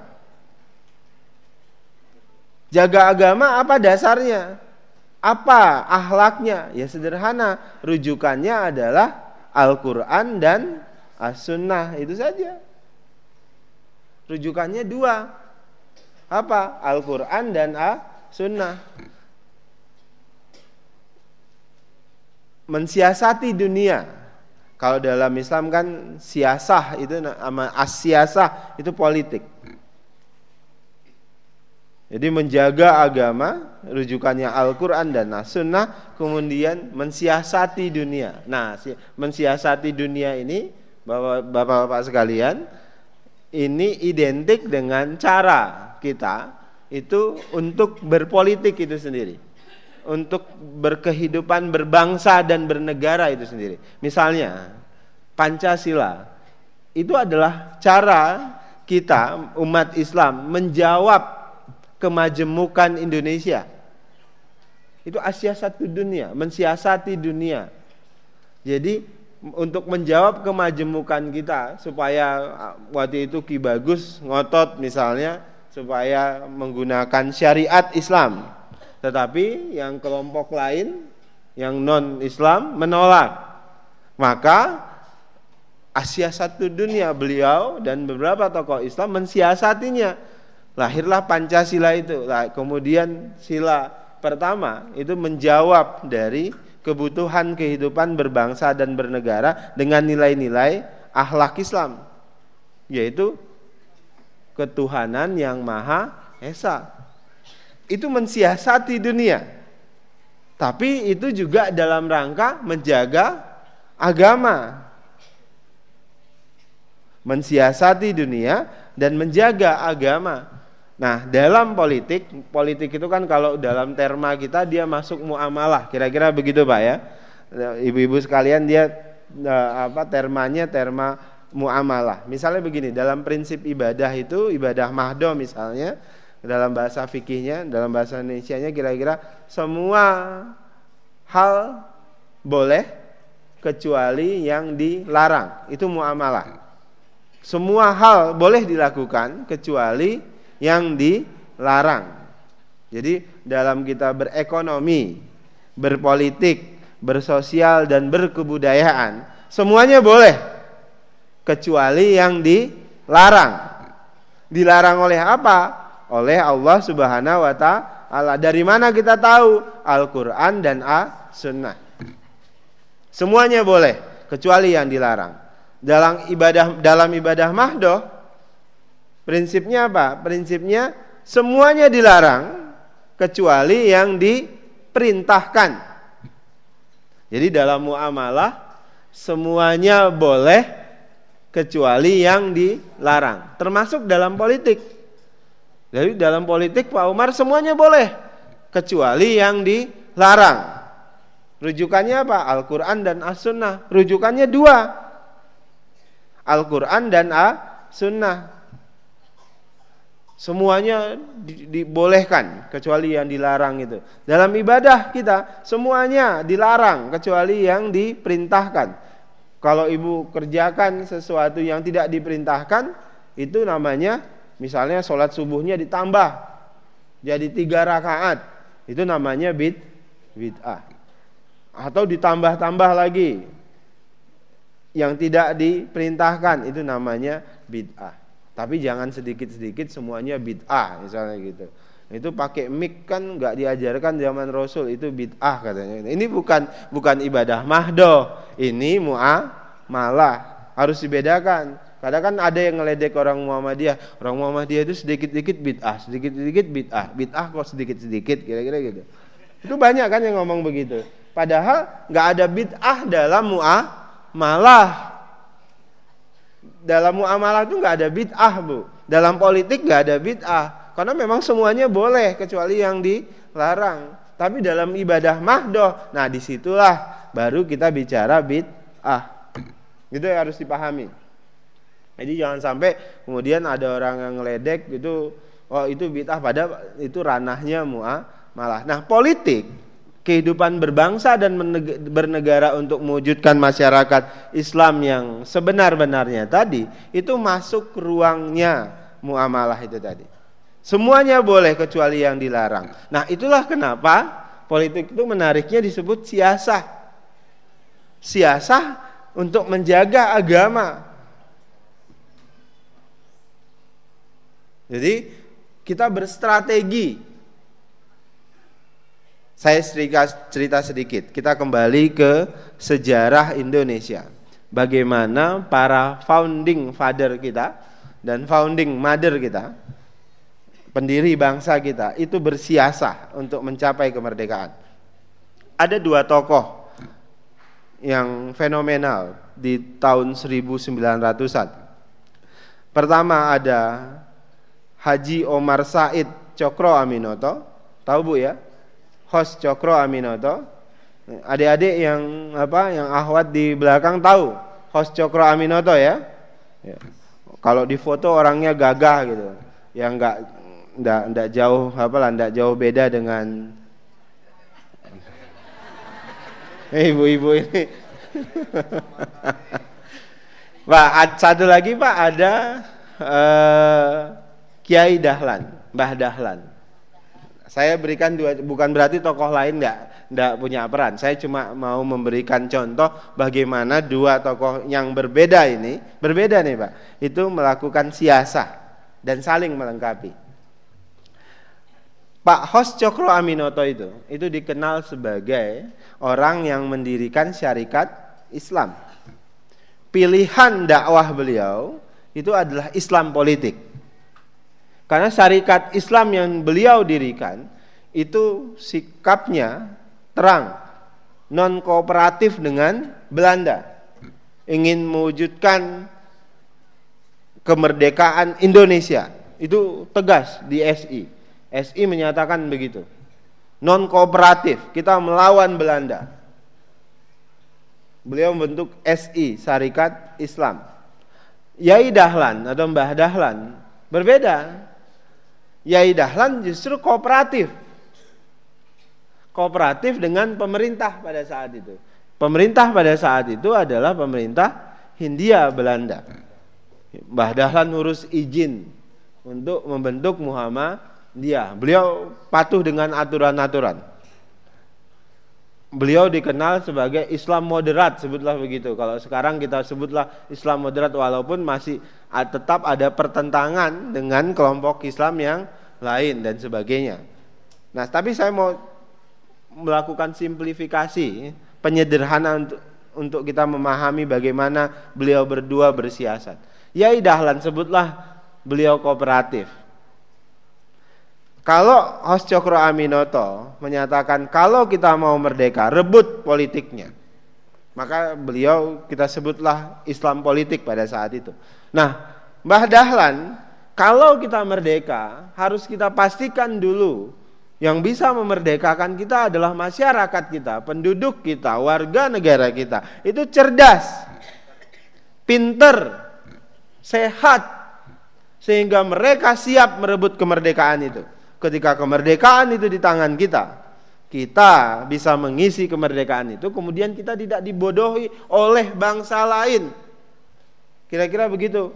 [SPEAKER 2] Jaga agama apa dasarnya? Apa ahlaknya? Ya sederhana, rujukannya adalah Al-Quran dan As-Sunnah itu saja. Rujukannya dua. Apa? Al-Quran dan As-Sunnah. Mensiasati dunia. Kalau dalam Islam kan siasah itu nama asiasah itu politik. Jadi menjaga agama, rujukannya Al-Quran dan As-Sunnah, kemudian mensiasati dunia. Nah, mensiasati dunia ini, Bapak-Bapak sekalian, ini identik dengan cara kita itu untuk berpolitik itu sendiri. Untuk berkehidupan berbangsa dan bernegara itu sendiri. Misalnya, Pancasila. Itu adalah cara kita, umat Islam, menjawab kemajemukan Indonesia. Itu Asia satu dunia, mensiasati dunia. Jadi untuk menjawab kemajemukan kita supaya ah, waktu itu Ki Bagus ngotot misalnya supaya menggunakan syariat Islam. Tetapi yang kelompok lain yang non Islam menolak. Maka Asia satu dunia beliau dan beberapa tokoh Islam mensiasatinya lahirlah Pancasila itu. Kemudian sila pertama itu menjawab dari kebutuhan kehidupan berbangsa dan bernegara dengan nilai-nilai akhlak Islam, yaitu ketuhanan yang maha esa. Itu mensiasati dunia. Tapi itu juga dalam rangka menjaga agama. Mensiasati dunia dan menjaga agama. Nah, dalam politik, politik itu kan kalau dalam terma kita dia masuk muamalah, kira-kira begitu Pak ya. Ibu-ibu sekalian dia eh, apa termanya terma muamalah. Misalnya begini, dalam prinsip ibadah itu ibadah mahdo misalnya dalam bahasa fikihnya, dalam bahasa Indonesia-nya kira-kira semua hal boleh kecuali yang dilarang. Itu muamalah. Semua hal boleh dilakukan kecuali yang dilarang. Jadi dalam kita berekonomi, berpolitik, bersosial dan berkebudayaan, semuanya boleh kecuali yang dilarang. Dilarang oleh apa? Oleh Allah Subhanahu wa taala. Dari mana kita tahu? Al-Qur'an dan As-Sunnah. Semuanya boleh kecuali yang dilarang. Dalam ibadah dalam ibadah mahdoh Prinsipnya apa? Prinsipnya semuanya dilarang kecuali yang diperintahkan. Jadi dalam muamalah semuanya boleh kecuali yang dilarang, termasuk dalam politik. Jadi dalam politik Pak Umar semuanya boleh kecuali yang dilarang. Rujukannya apa? Al-Quran dan As-Sunnah. Rujukannya dua. Al-Quran dan As-Sunnah. Semuanya di, dibolehkan kecuali yang dilarang itu. Dalam ibadah kita semuanya dilarang kecuali yang diperintahkan. Kalau ibu kerjakan sesuatu yang tidak diperintahkan itu namanya Misalnya sholat subuhnya ditambah jadi tiga rakaat, itu namanya bid bid'ah. Atau ditambah-tambah lagi yang tidak diperintahkan itu namanya bid'ah. Tapi jangan sedikit-sedikit semuanya bid'ah misalnya gitu. Itu pakai mic kan nggak diajarkan zaman Rasul itu bid'ah katanya. Ini bukan bukan ibadah mahdoh, ini mu'a malah harus dibedakan. Kadang kan ada yang ngeledek orang Muhammadiyah. Orang Muhammadiyah itu sedikit-sedikit bid'ah, sedikit-sedikit bid'ah. Bid'ah kok sedikit-sedikit kira-kira gitu. Itu banyak kan yang ngomong begitu. Padahal nggak ada bid'ah dalam mu'ah malah. Dalam muamalah itu nggak ada bid'ah bu. Dalam politik nggak ada bid'ah. Karena memang semuanya boleh kecuali yang dilarang. Tapi dalam ibadah mahdoh, nah di situlah baru kita bicara bid'ah. Gitu ya harus dipahami. Jadi jangan sampai kemudian ada orang yang ngeledek itu oh itu bid'ah pada itu ranahnya mu'ah malah. Nah, politik kehidupan berbangsa dan bernegara untuk mewujudkan masyarakat Islam yang sebenar-benarnya tadi itu masuk ruangnya muamalah itu tadi. Semuanya boleh kecuali yang dilarang. Nah, itulah kenapa politik itu menariknya disebut siasah. Siasah untuk menjaga agama. Jadi kita berstrategi saya cerita sedikit. Kita kembali ke sejarah Indonesia. Bagaimana para founding father kita dan founding mother kita, pendiri bangsa kita itu bersiasah untuk mencapai kemerdekaan. Ada dua tokoh yang fenomenal di tahun 1900-an. Pertama ada Haji Omar Said Cokro Aminoto. Tahu Bu ya? host Cokro Aminoto. Adik-adik yang apa yang ahwat di belakang tahu host Cokro Aminoto ya. ya. Kalau di foto orangnya gagah gitu. Yang enggak enggak enggak jauh apa lah enggak jauh beda dengan ibu-ibu ini. Pak, satu lagi Pak ada uh, Kiai Dahlan, Mbah Dahlan. Saya berikan dua, bukan berarti tokoh lain enggak enggak punya peran. Saya cuma mau memberikan contoh bagaimana dua tokoh yang berbeda ini, berbeda nih Pak, itu melakukan siasah dan saling melengkapi. Pak Hos Cokro Aminoto itu, itu dikenal sebagai orang yang mendirikan syarikat Islam. Pilihan dakwah beliau itu adalah Islam politik. Karena syarikat Islam yang beliau dirikan itu sikapnya terang, non kooperatif dengan Belanda. Ingin mewujudkan kemerdekaan Indonesia. Itu tegas di SI. SI menyatakan begitu. Non kooperatif, kita melawan Belanda. Beliau membentuk SI, Syarikat Islam. Yai Dahlan atau Mbah Dahlan berbeda Yai Dahlan justru kooperatif. Kooperatif dengan pemerintah pada saat itu. Pemerintah pada saat itu adalah pemerintah Hindia Belanda. Mbah Dahlan urus izin untuk membentuk Muhammadiyah. Beliau patuh dengan aturan-aturan. Beliau dikenal sebagai Islam moderat, sebutlah begitu. Kalau sekarang kita sebutlah Islam moderat walaupun masih tetap ada pertentangan dengan kelompok Islam yang lain dan sebagainya. Nah, tapi saya mau melakukan simplifikasi, penyederhanaan untuk untuk kita memahami bagaimana beliau berdua bersiasat. Yai Dahlan sebutlah beliau kooperatif. Kalau Hos Cokro Aminoto menyatakan kalau kita mau merdeka, rebut politiknya. Maka beliau kita sebutlah Islam politik pada saat itu. Nah, Mbah Dahlan kalau kita merdeka, harus kita pastikan dulu yang bisa memerdekakan kita adalah masyarakat kita, penduduk kita, warga negara kita. Itu cerdas, pinter, sehat, sehingga mereka siap merebut kemerdekaan itu. Ketika kemerdekaan itu di tangan kita, kita bisa mengisi kemerdekaan itu, kemudian kita tidak dibodohi oleh bangsa lain. Kira-kira begitu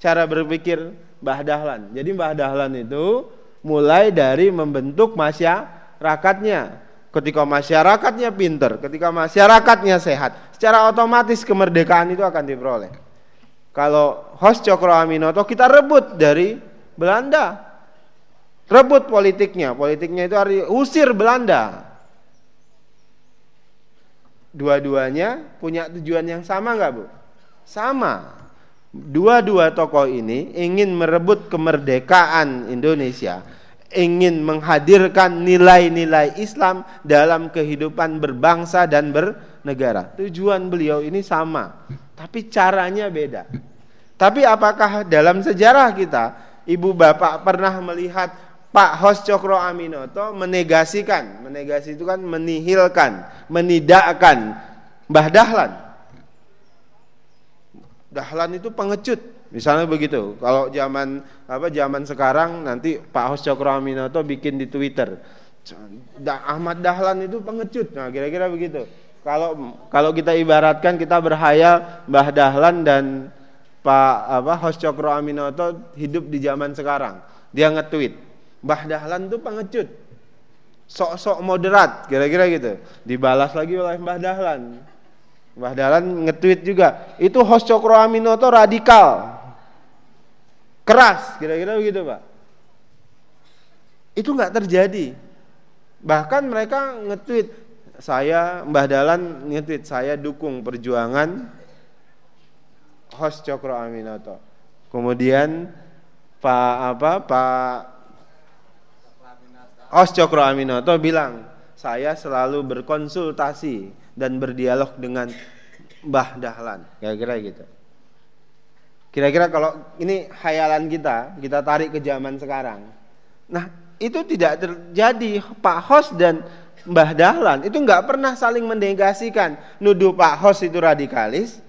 [SPEAKER 2] cara berpikir Mbah Dahlan. Jadi Mbah Dahlan itu mulai dari membentuk masyarakatnya. Ketika masyarakatnya pinter, ketika masyarakatnya sehat, secara otomatis kemerdekaan itu akan diperoleh. Kalau host Cokro Aminoto kita rebut dari Belanda. Rebut politiknya, politiknya itu arti usir Belanda. Dua-duanya punya tujuan yang sama nggak bu? Sama. Dua-dua tokoh ini ingin merebut kemerdekaan Indonesia, ingin menghadirkan nilai-nilai Islam dalam kehidupan berbangsa dan bernegara. Tujuan beliau ini sama, tapi caranya beda. Tapi apakah dalam sejarah kita, ibu bapak pernah melihat Pak Hos Cokro Aminoto menegasikan, menegasi itu kan menihilkan, menidakkan Mbah Dahlan Dahlan itu pengecut. Misalnya begitu. Kalau zaman apa zaman sekarang nanti Pak Hos Cokro Aminoto bikin di Twitter. Ahmad Dahlan itu pengecut. Nah, kira-kira begitu. Kalau kalau kita ibaratkan kita berhayal Mbah Dahlan dan Pak apa Hos Cokro Aminoto hidup di zaman sekarang. Dia nge-tweet, Mbah Dahlan itu pengecut. Sok-sok moderat, kira-kira gitu. Dibalas lagi oleh Mbah Dahlan Mbah Dahlan nge-tweet juga, itu host Cokro Aminoto radikal. Keras, kira-kira begitu, Pak. Itu nggak terjadi. Bahkan mereka nge-tweet, saya Mbah Dahlan nge-tweet, saya dukung perjuangan host Cokro Aminoto. Kemudian Pak apa Pak host Cokro Aminoto bilang, saya selalu berkonsultasi dan berdialog dengan Mbah Dahlan. Kira-kira gitu. Kira-kira kalau ini khayalan kita, kita tarik ke zaman sekarang. Nah, itu tidak terjadi. Pak Hos dan Mbah Dahlan itu nggak pernah saling mendegasikan. Nuduh Pak Hos itu radikalis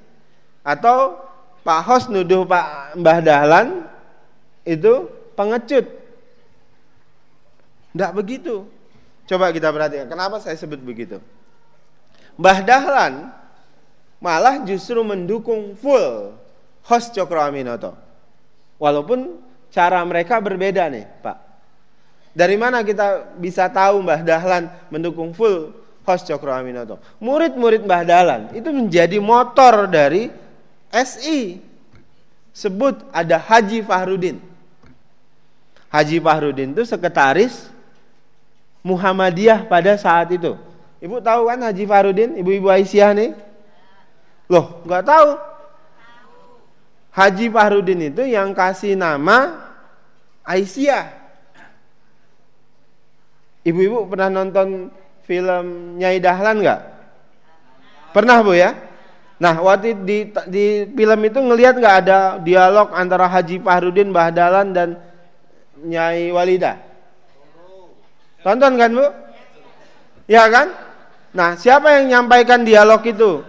[SPEAKER 2] atau Pak Hos nuduh Pak Mbah Dahlan itu pengecut. Tidak begitu. Coba kita perhatikan. Kenapa saya sebut begitu? Mbah Dahlan malah justru mendukung full host Cokro Aminoto. Walaupun cara mereka berbeda nih, Pak. Dari mana kita bisa tahu Mbah Dahlan mendukung full host Cokro Aminoto? Murid-murid Mbah Dahlan itu menjadi motor dari SI. Sebut ada Haji Fahrudin. Haji Fahrudin itu sekretaris Muhammadiyah pada saat itu. Ibu tahu kan Haji Farudin, ibu-ibu Aisyah nih? Loh, nggak tahu. Haji Farudin itu yang kasih nama Aisyah. Ibu-ibu pernah nonton film Nyai Dahlan nggak? Pernah bu ya? Nah waktu di, di film itu ngelihat nggak ada dialog antara Haji Fahrudin, Mbah Dahlan dan Nyai Walida? Tonton kan bu? Ya kan? Nah, siapa yang menyampaikan dialog itu?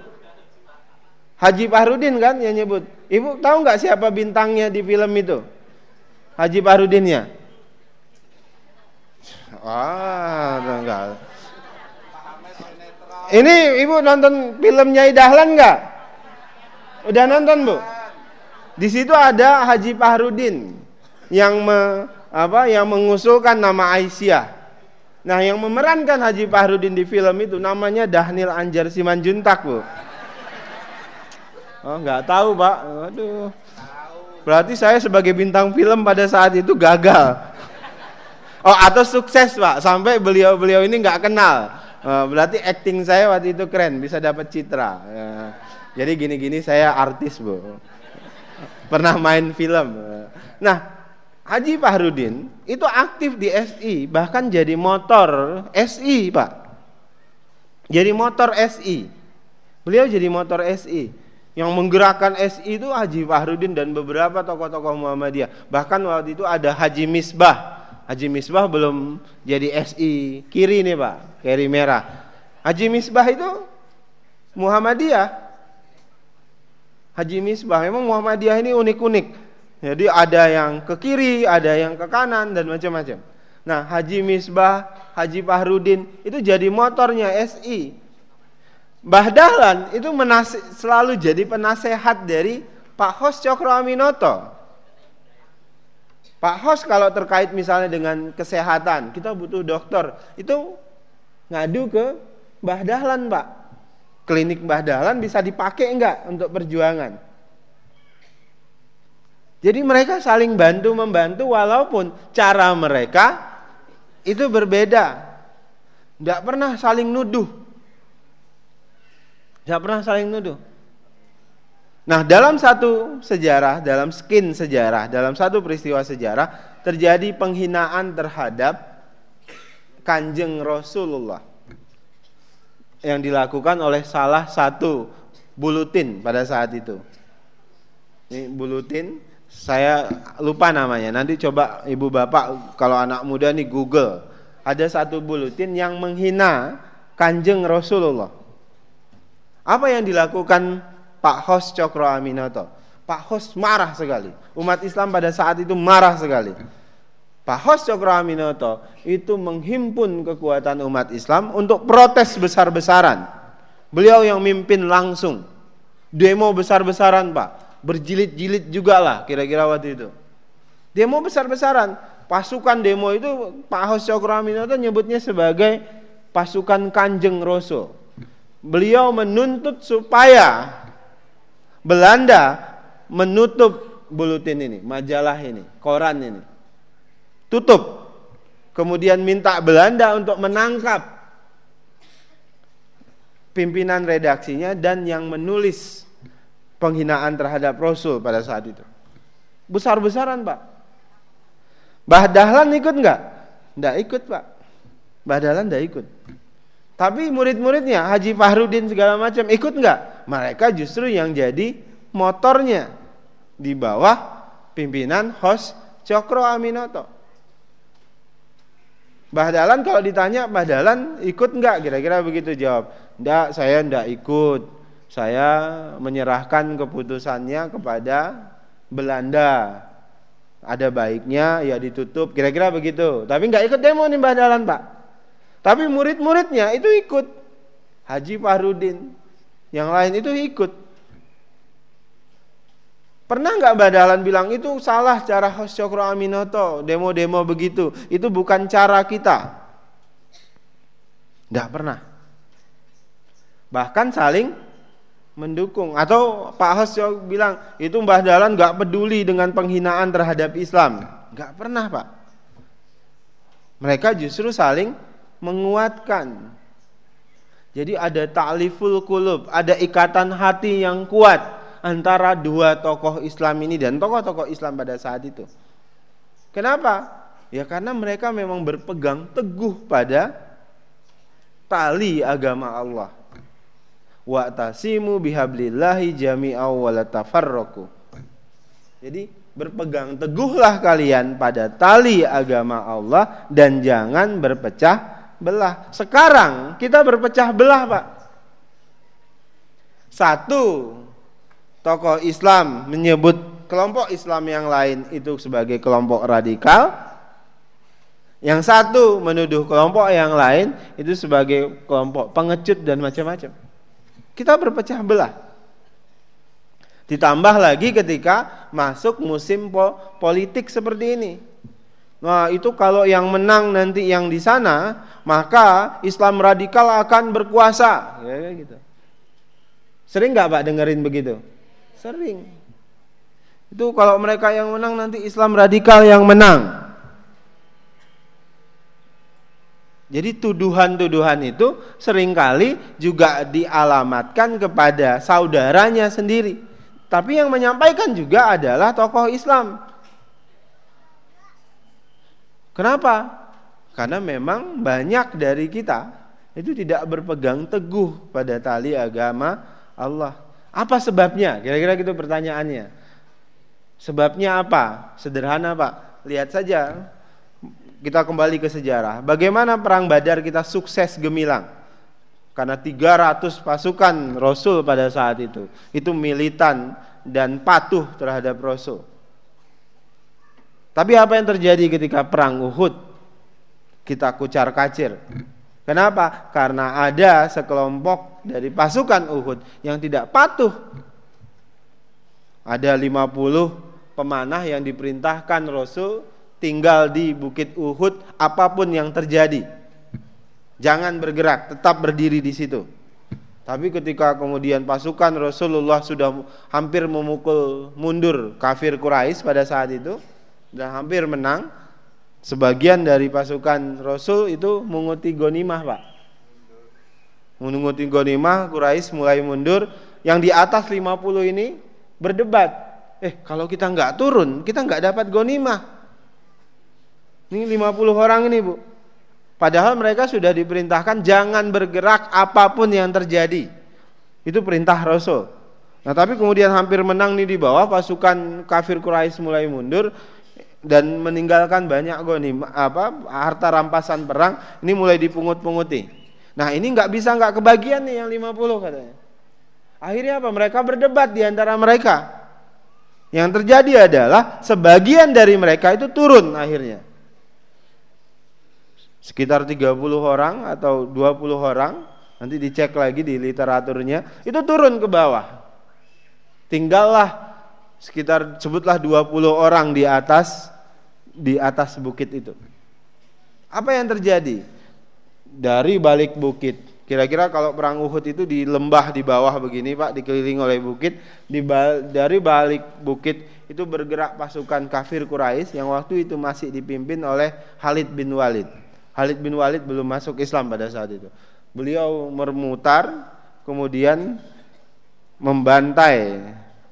[SPEAKER 2] Haji Fahrudin kan yang nyebut. Ibu tahu nggak siapa bintangnya di film itu? Haji Fahrudinnya. Wah, enggak. Ini ibu nonton film Nyai Dahlan nggak? Udah nonton bu? Di situ ada Haji Fahrudin yang me, apa yang mengusulkan nama Aisyah. Nah yang memerankan Haji Fahrudin di film itu namanya Dahnil Anjar Simanjuntak bu. Oh nggak tahu pak. Aduh. Berarti saya sebagai bintang film pada saat itu gagal. Oh atau sukses pak sampai beliau-beliau ini nggak kenal. Oh, berarti acting saya waktu itu keren bisa dapat citra. Ya. Jadi gini-gini saya artis bu. Pernah main film. Nah Haji Fahrudin itu aktif di SI, bahkan jadi motor SI, Pak. Jadi motor SI. Beliau jadi motor SI. Yang menggerakkan SI itu Haji Fahrudin dan beberapa tokoh-tokoh Muhammadiyah. Bahkan waktu itu ada Haji Misbah. Haji Misbah belum jadi SI kiri nih, Pak, kiri merah. Haji Misbah itu Muhammadiyah. Haji Misbah memang Muhammadiyah ini unik-unik. Jadi ada yang ke kiri, ada yang ke kanan dan macam-macam. Nah, Haji Misbah, Haji Fahrudin itu jadi motornya SI. Mbah Dahlan itu selalu jadi penasehat dari Pak Hos Cokro Aminoto. Pak Hos kalau terkait misalnya dengan kesehatan, kita butuh dokter, itu ngadu ke Mbah Dahlan, Pak. Klinik Mbah Dahlan bisa dipakai enggak untuk perjuangan? Jadi mereka saling bantu membantu walaupun cara mereka itu berbeda. Tidak pernah saling nuduh. Tidak pernah saling nuduh. Nah, dalam satu sejarah, dalam skin sejarah, dalam satu peristiwa sejarah terjadi penghinaan terhadap Kanjeng Rasulullah yang dilakukan oleh salah satu bulutin pada saat itu. Ini bulutin saya lupa namanya. Nanti coba ibu bapak kalau anak muda nih Google. Ada satu bulutin yang menghina kanjeng Rasulullah. Apa yang dilakukan Pak Hos Cokro Aminoto? Pak Hos marah sekali. Umat Islam pada saat itu marah sekali. Pak Hos Cokro Aminoto itu menghimpun kekuatan umat Islam untuk protes besar-besaran. Beliau yang mimpin langsung. Demo besar-besaran Pak berjilid-jilid juga lah kira-kira waktu itu. Demo besar-besaran. Pasukan demo itu Pak Hos Cokroaminoto nyebutnya sebagai pasukan Kanjeng Roso. Beliau menuntut supaya Belanda menutup bulutin ini, majalah ini, koran ini. Tutup. Kemudian minta Belanda untuk menangkap pimpinan redaksinya dan yang menulis penghinaan terhadap Rasul pada saat itu. Besar-besaran Pak. Mbah Dahlan ikut nggak? Nggak ikut Pak. Mbah Dahlan nggak ikut. Tapi murid-muridnya Haji Fahrudin segala macam ikut nggak? Mereka justru yang jadi motornya di bawah pimpinan Hos Cokro Aminoto. Mbah Dahlan kalau ditanya Mbah Dahlan ikut nggak? Kira-kira begitu jawab. Nggak, saya nggak ikut saya menyerahkan keputusannya kepada Belanda. Ada baiknya ya ditutup, kira-kira begitu. Tapi nggak ikut demo nih Mbah Dalan Pak. Tapi murid-muridnya itu ikut. Haji Fahrudin, yang lain itu ikut. Pernah nggak Mbah Dalan bilang itu salah cara Hos Cokro Aminoto, demo-demo begitu. Itu bukan cara kita. Nggak pernah. Bahkan saling mendukung. Atau Pak Hos bilang itu Mbah Dahlan nggak peduli dengan penghinaan terhadap Islam. Nggak pernah Pak. Mereka justru saling menguatkan. Jadi ada ta'liful kulub ada ikatan hati yang kuat antara dua tokoh Islam ini dan tokoh-tokoh Islam pada saat itu. Kenapa? Ya karena mereka memang berpegang teguh pada tali agama Allah wa tasimu bihablillahi jami'aw wa. Jadi berpegang teguhlah kalian pada tali agama Allah dan jangan berpecah belah. Sekarang kita berpecah belah, Pak. Satu tokoh Islam menyebut kelompok Islam yang lain itu sebagai kelompok radikal. Yang satu menuduh kelompok yang lain itu sebagai kelompok pengecut dan macam-macam. Kita berpecah belah. Ditambah lagi ketika masuk musim po politik seperti ini. Nah, itu kalau yang menang nanti yang di sana, maka Islam radikal akan berkuasa. Ya, gitu. Sering nggak Pak dengerin begitu? Sering. Itu kalau mereka yang menang nanti Islam radikal yang menang. Jadi tuduhan-tuduhan itu sering kali juga dialamatkan kepada saudaranya sendiri. Tapi yang menyampaikan juga adalah tokoh Islam. Kenapa? Karena memang banyak dari kita itu tidak berpegang teguh pada tali agama Allah. Apa sebabnya? Kira-kira gitu pertanyaannya. Sebabnya apa? Sederhana, Pak. Lihat saja kita kembali ke sejarah. Bagaimana perang Badar kita sukses gemilang? Karena 300 pasukan Rasul pada saat itu itu militan dan patuh terhadap Rasul. Tapi apa yang terjadi ketika perang Uhud? Kita kucar kacir. Kenapa? Karena ada sekelompok dari pasukan Uhud yang tidak patuh. Ada 50 pemanah yang diperintahkan Rasul tinggal di Bukit Uhud apa pun yang terjadi. Jangan bergerak, tetap berdiri di situ. Tapi ketika kemudian pasukan Rasulullah sudah hampir memukul mundur kafir Quraisy pada saat itu dan hampir menang, sebagian dari pasukan Rasul itu menguti gonimah, Pak. Menguti gonimah, Quraisy mulai mundur. Yang di atas 50 ini berdebat. Eh, kalau kita nggak turun, kita nggak dapat gonimah. Ini 50 orang ini, Bu. Padahal mereka sudah diperintahkan jangan bergerak apa pun yang terjadi. Itu perintah Rasul. Nah, tapi kemudian hampir menang nih di bawah pasukan kafir Quraisy mulai mundur dan meninggalkan banyak gonim apa harta rampasan perang ini mulai dipungut-punguti. Nah, ini nggak bisa nggak kebagian nih yang 50 katanya. Akhirnya apa? Mereka berdebat di antara mereka. Yang terjadi adalah sebagian dari mereka itu turun akhirnya sekitar 30 orang atau 20 orang nanti dicek lagi di literaturnya itu turun ke bawah. Tinggallah sekitar sebutlah 20 orang di atas di atas bukit itu. Apa yang terjadi? Dari balik bukit. Kira-kira kalau perang Uhud itu di lembah di bawah begini Pak, dikelilingi oleh bukit, di dari balik bukit itu bergerak pasukan kafir Quraisy yang waktu itu masih dipimpin oleh Khalid bin Walid. Khalid bin Walid belum masuk Islam pada saat itu. Beliau memutar kemudian membantai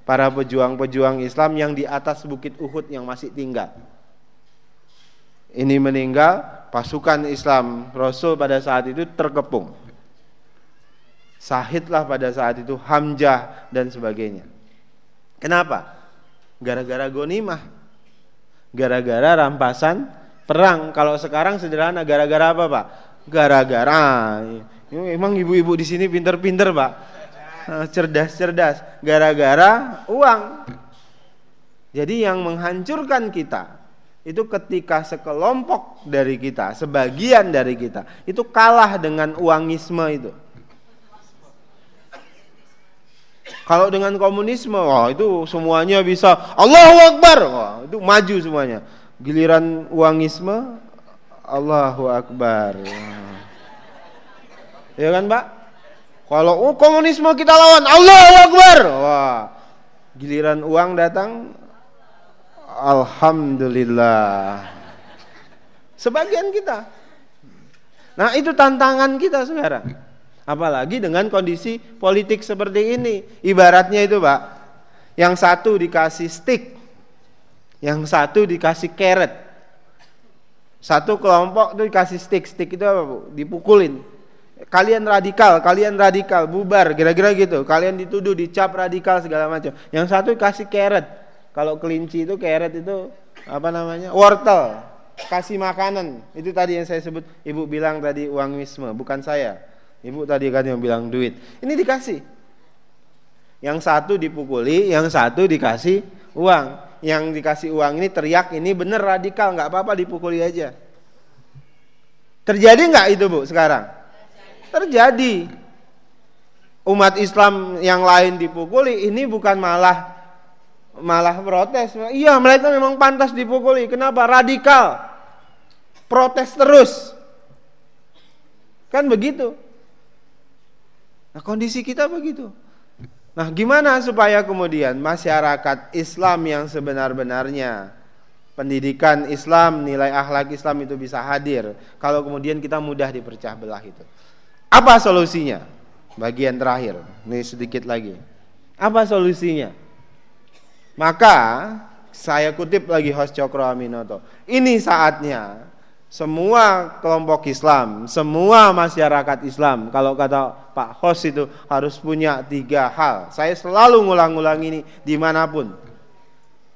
[SPEAKER 2] para pejuang-pejuang Islam yang di atas bukit Uhud yang masih tinggal. Ini meninggal, pasukan Islam Rasul pada saat itu terkepung. Sahidlah pada saat itu Hamzah dan sebagainya. Kenapa? Gara-gara gonimah. Gara-gara rampasan perang. Kalau sekarang sederhana gara-gara apa, Pak? Gara-gara emang ibu-ibu di sini pinter-pinter, Pak. Eh, cerdas-cerdas. Gara-gara uang. Jadi yang menghancurkan kita itu ketika sekelompok dari kita, sebagian dari kita itu kalah dengan uangisme itu. Kalau dengan komunisme, wah itu semuanya bisa Allahu Akbar, wah itu maju semuanya. Giliran uangisme Allahu Akbar. Ya kan, Pak? Kalau oh, komunisme kita lawan Allahu Akbar. Wah. Giliran uang datang Alhamdulillah. Sebagian kita. Nah, itu tantangan kita sekarang. Apalagi dengan kondisi politik seperti ini. Ibaratnya itu, Pak. Yang satu dikasih stick, yang satu dikasih carrot. Satu kelompok itu dikasih stick. Stick itu apa, Bu? Dipukulin. Kalian radikal, kalian radikal, bubar, kira-kira gitu. Kalian dituduh, dicap radikal segala macam. Yang satu kasih carrot. Kalau kelinci itu carrot itu apa namanya? Wortel. Kasih makanan. Itu tadi yang saya sebut. Ibu bilang tadi uangisme, bukan saya. Ibu tadi kan yang bilang duit. Ini dikasih. Yang satu dipukuli, yang satu dikasih uang yang dikasih uang ini teriak ini bener radikal nggak apa-apa dipukuli aja. Terjadi nggak itu bu sekarang? Terjadi. Umat Islam yang lain dipukuli ini bukan malah malah protes. Iya mereka memang pantas dipukuli. Kenapa? Radikal. Protes terus. Kan begitu. Nah kondisi kita begitu Nah, gimana supaya kemudian masyarakat Islam yang sebenar-benarnya pendidikan Islam, nilai akhlak Islam itu bisa hadir kalau kemudian kita mudah dipercah belah itu. Apa solusinya? Bagian terakhir, ini sedikit lagi. Apa solusinya? Maka saya kutip lagi host Cokro Aminoto. Ini saatnya semua kelompok Islam, semua masyarakat Islam, kalau kata Pak Hos itu harus punya tiga hal. Saya selalu ngulang-ngulang ini di mana pun.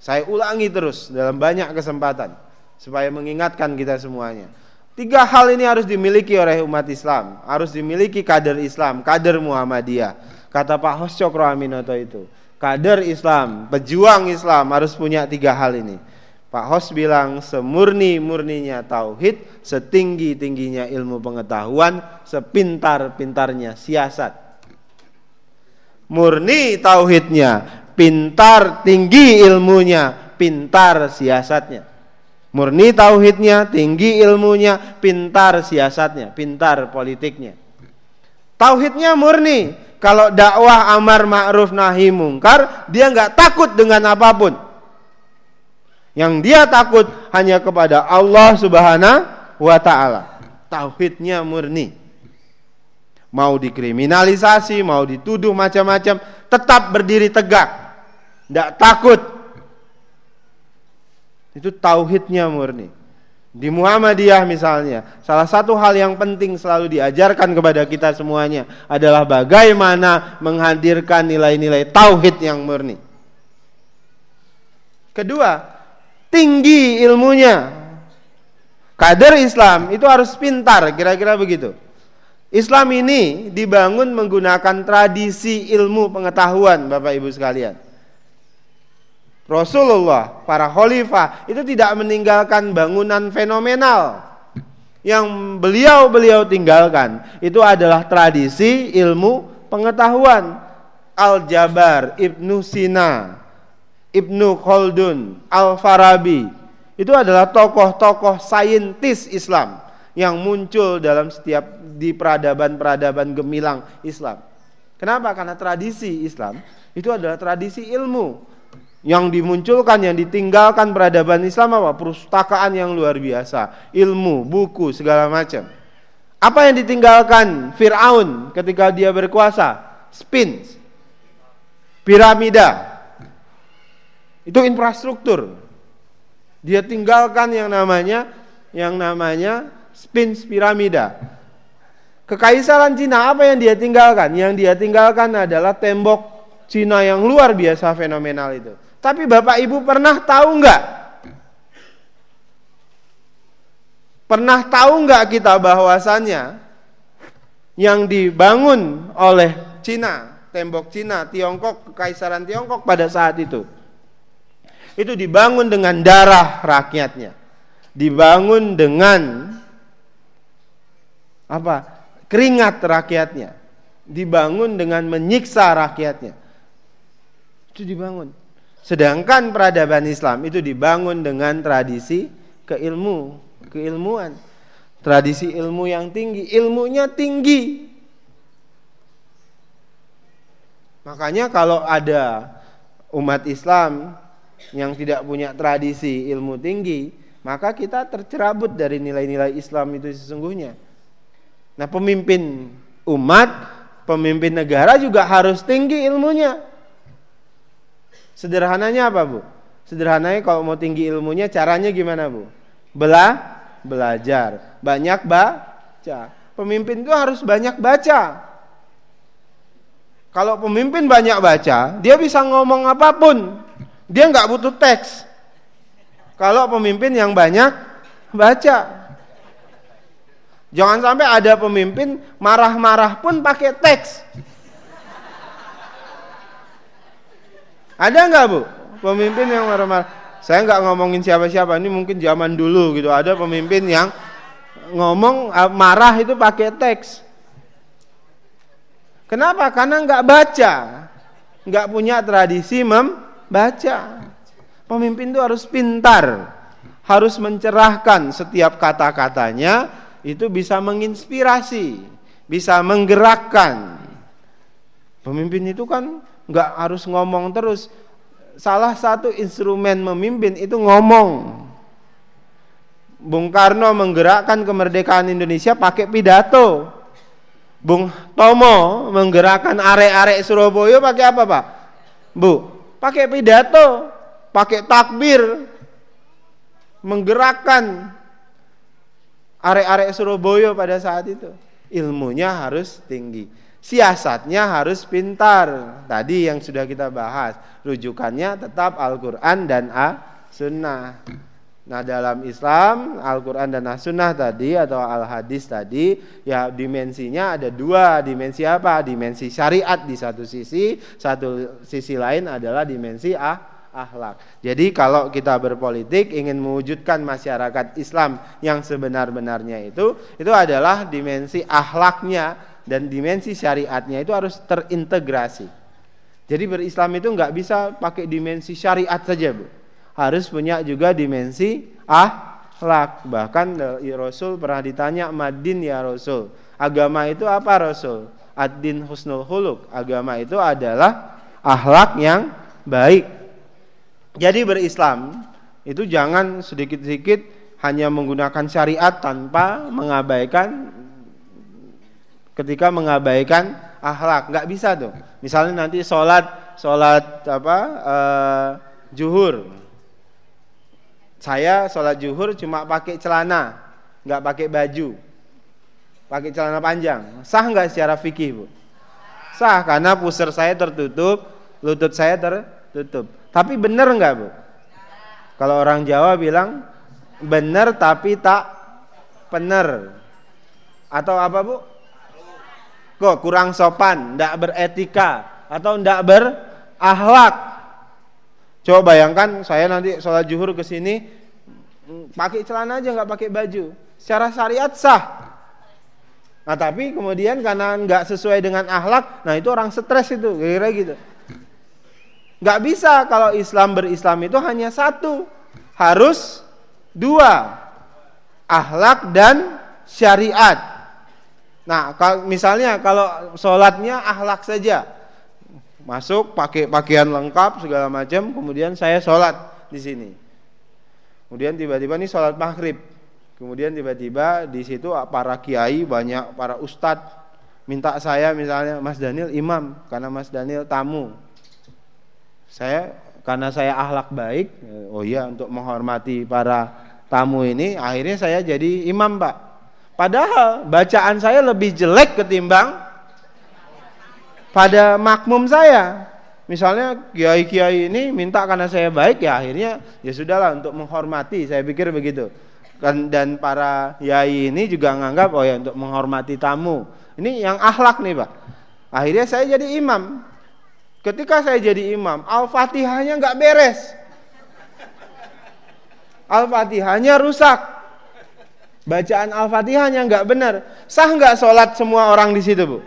[SPEAKER 2] Saya ulangi terus dalam banyak kesempatan supaya mengingatkan kita semuanya. Tiga hal ini harus dimiliki oleh umat Islam, harus dimiliki kader Islam, kader Muhammadiyah. Kata Pak Hos Cokro Aminoto itu, kader Islam, pejuang Islam harus punya tiga hal ini. Pak Hos bilang semurni-murninya tauhid, setinggi-tingginya ilmu pengetahuan, sepintar-pintarnya siasat. Murni tauhidnya, pintar tinggi ilmunya, pintar siasatnya. Murni tauhidnya, tinggi ilmunya, pintar siasatnya, pintar politiknya. Tauhidnya murni. Kalau dakwah amar ma'ruf nahi mungkar, dia nggak takut dengan apa pun. Yang dia takut hanya kepada Allah Subhanahu wa taala. Tauhidnya murni. Mau dikriminalisasi, mau dituduh macam-macam, tetap berdiri tegak. Tidak takut. Itu tauhidnya murni. Di Muhammadiyah misalnya, salah satu hal yang penting selalu diajarkan kepada kita semuanya adalah bagaimana menghadirkan nilai-nilai tauhid yang murni. Kedua, tinggi ilmunya. Kader Islam itu harus pintar, kira-kira begitu. Islam ini dibangun menggunakan tradisi ilmu pengetahuan, Bapak Ibu sekalian. Rasulullah, para khalifah itu tidak meninggalkan bangunan fenomenal yang beliau-beliau tinggalkan. Itu adalah tradisi ilmu pengetahuan. Al-Jabar, Ibnu Sina, Ibnu Khaldun, Al-Farabi. Itu adalah tokoh-tokoh saintis Islam yang muncul dalam setiap di peradaban-peradaban gemilang Islam. Kenapa? Karena tradisi Islam itu adalah tradisi ilmu yang dimunculkan, yang ditinggalkan peradaban Islam apa? Perpustakaan yang luar biasa, ilmu, buku, segala macam. Apa yang ditinggalkan Fir'aun ketika dia berkuasa? Spin, piramida. Itu infrastruktur. Dia tinggalkan yang namanya yang namanya spins piramida. Kekaisaran Cina apa yang dia tinggalkan? Yang dia tinggalkan adalah tembok Cina yang luar biasa fenomenal itu. Tapi Bapak Ibu pernah tahu nggak? Pernah tahu nggak kita bahwasannya yang dibangun oleh Cina, tembok Cina, Tiongkok, kekaisaran Tiongkok pada saat itu itu dibangun dengan darah rakyatnya, dibangun dengan apa? Keringat rakyatnya, dibangun dengan menyiksa rakyatnya. Itu dibangun. Sedangkan peradaban Islam itu dibangun dengan tradisi keilmu, keilmuan. Tradisi ilmu yang tinggi, ilmunya tinggi. Makanya kalau ada umat Islam yang tidak punya tradisi ilmu tinggi, maka kita tercerabut dari nilai-nilai Islam itu sesungguhnya. Nah, pemimpin umat, pemimpin negara juga harus tinggi ilmunya. Sederhananya apa bu? Sederhananya kalau mau tinggi ilmunya caranya gimana bu? Bela, belajar, banyak baca. Pemimpin itu harus banyak baca. Kalau pemimpin banyak baca, dia bisa ngomong apa pun. Dia nggak butuh teks. Kalau pemimpin yang banyak baca. Jangan sampai ada pemimpin marah-marah pun pakai teks. Ada nggak bu pemimpin yang marah-marah? Saya nggak ngomongin siapa-siapa. Ini mungkin zaman dulu gitu. Ada pemimpin yang ngomong eh, marah itu pakai teks. Kenapa? Karena nggak baca, nggak punya tradisi membaca. Pemimpin itu harus pintar, harus mencerahkan setiap kata-katanya itu bisa menginspirasi, bisa menggerakkan. Pemimpin itu kan nggak harus ngomong terus. Salah satu instrumen memimpin itu ngomong. Bung Karno menggerakkan kemerdekaan Indonesia pakai pidato. Bung Tomo menggerakkan arek-arek Surabaya pakai apa, Pak? Bu, pakai pidato, pakai takbir. Menggerakkan arek-arek Surabaya pada saat itu. Ilmunya harus tinggi. Siasatnya harus pintar. Tadi yang sudah kita bahas, rujukannya tetap Al-Qur'an dan As-Sunnah. Nah, dalam Islam, Al-Qur'an dan As-Sunnah tadi atau Al-Hadis tadi, ya dimensinya ada dua. Dimensi apa? Dimensi syariat di satu sisi, satu sisi lain adalah dimensi ah akhlak. Jadi kalau kita berpolitik ingin mewujudkan masyarakat Islam yang sebenar-benarnya itu, itu adalah dimensi akhlaknya dan dimensi syariatnya itu harus terintegrasi. Jadi berislam itu nggak bisa pakai dimensi syariat saja, Bu. Harus punya juga dimensi ahlak. Bahkan Rasul pernah ditanya, "Madin ya Rasul?" Agama itu apa Rasul? Ad-din husnul huluk. Agama itu adalah ahlak yang baik. Jadi berislam itu jangan sedikit-sedikit hanya menggunakan syariat tanpa mengabaikan ketika mengabaikan akhlak nggak bisa tuh misalnya nanti sholat sholat apa uh, juhur saya sholat juhur cuma pakai celana nggak pakai baju. Pakai celana panjang. Sah nggak secara fikih bu? Sah karena pusar saya tertutup lutut saya tertutup. Tapi benar nggak bu? Kalau orang Jawa bilang benar tapi tak benar atau apa bu? Kok kurang sopan, tidak beretika atau tidak berakhlak. Coba bayangkan saya nanti sholat juhur ke sini pakai celana aja nggak pakai baju. Secara syariat sah. Nah tapi kemudian karena nggak sesuai dengan akhlak, nah itu orang stres itu, kira-kira gitu. Nggak bisa kalau Islam berislam itu hanya satu, harus dua, akhlak dan syariat. Nah, kalau misalnya kalau sholatnya ahlak saja, masuk pakai pakaian lengkap segala macam, kemudian saya sholat di sini. Kemudian tiba-tiba nih sholat maghrib, kemudian tiba-tiba di situ para kiai banyak para ustadz minta saya misalnya Mas Daniel imam karena Mas Daniel tamu. Saya karena saya ahlak baik, oh iya untuk menghormati para tamu ini, akhirnya saya jadi imam pak. Padahal bacaan saya lebih jelek ketimbang pada makmum saya. Misalnya kiai-kiai ini minta karena saya baik ya akhirnya ya sudahlah untuk menghormati saya pikir begitu. Dan, dan para yai ini juga menganggap oh ya untuk menghormati tamu. Ini yang akhlak nih pak. Akhirnya saya jadi imam. Ketika saya jadi imam, al-fatihahnya nggak beres. Al-fatihahnya rusak bacaan Al-Fatihahnya nggak benar. Sah nggak sholat semua orang di situ, Bu?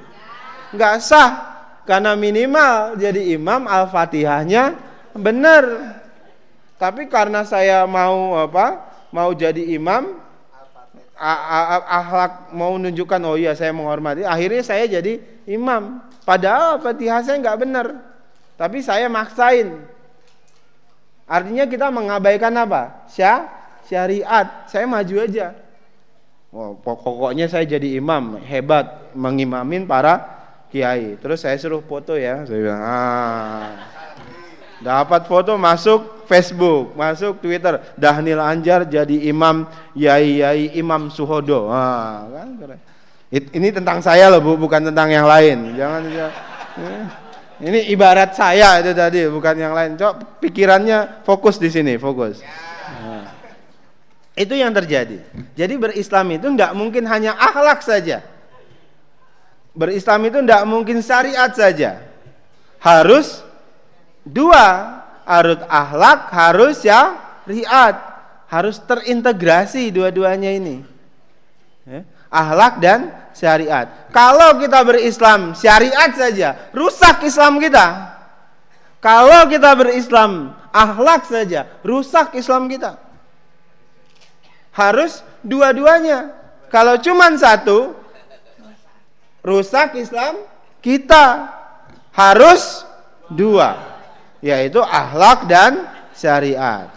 [SPEAKER 2] Nggak sah. Karena minimal jadi imam Al-Fatihahnya benar. Tapi karena saya mau apa? Mau jadi imam, akhlak mau menunjukkan oh iya saya menghormati. Akhirnya saya jadi imam. Padahal Al-Fatihah saya nggak benar. Tapi saya maksain. Artinya kita mengabaikan apa? Syariat. Saya maju aja. Oh, pokoknya saya jadi imam, hebat mengimamin para kiai. Terus saya suruh foto ya, saya bilang, ah, dapat foto masuk Facebook, masuk Twitter, Dahnil Anjar jadi imam yai yai Imam Suhodo. Ah, kan Ini tentang saya loh bu, bukan tentang yang lain. Jangan ya. Ini ibarat saya itu tadi, bukan yang lain. Cok, pikirannya fokus di sini, fokus. Nah. Itu yang terjadi. Jadi berislam itu tidak mungkin hanya akhlak saja. Berislam itu tidak mungkin syariat saja. Harus dua. Harus akhlak, harus ya riat. Harus terintegrasi dua-duanya ini. Ya. Akhlak dan syariat. Kalau kita berislam syariat saja, rusak Islam kita. Kalau kita berislam akhlak saja, rusak Islam kita harus dua-duanya. Kalau cuma satu, rusak Islam kita. Harus dua, yaitu akhlak dan syariat.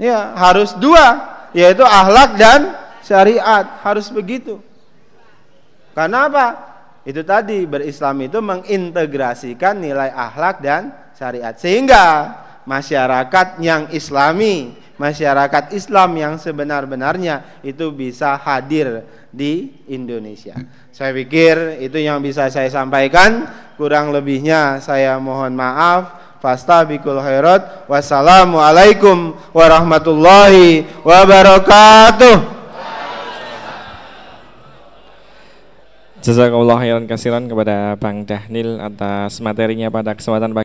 [SPEAKER 2] Ya, harus dua, yaitu akhlak dan syariat. Harus begitu. Karena apa? Itu tadi berislam itu mengintegrasikan nilai akhlak dan syariat. Sehingga masyarakat yang islami, masyarakat Islam yang sebenar-benarnya itu bisa hadir di Indonesia. Saya pikir itu yang bisa saya sampaikan. Kurang lebihnya saya mohon maaf. Fastabikul khairat. Wassalamualaikum warahmatullahi wabarakatuh.
[SPEAKER 1] Jazakallah khairan kasiran kepada Bang Dahnil atas materinya pada kesempatan pagi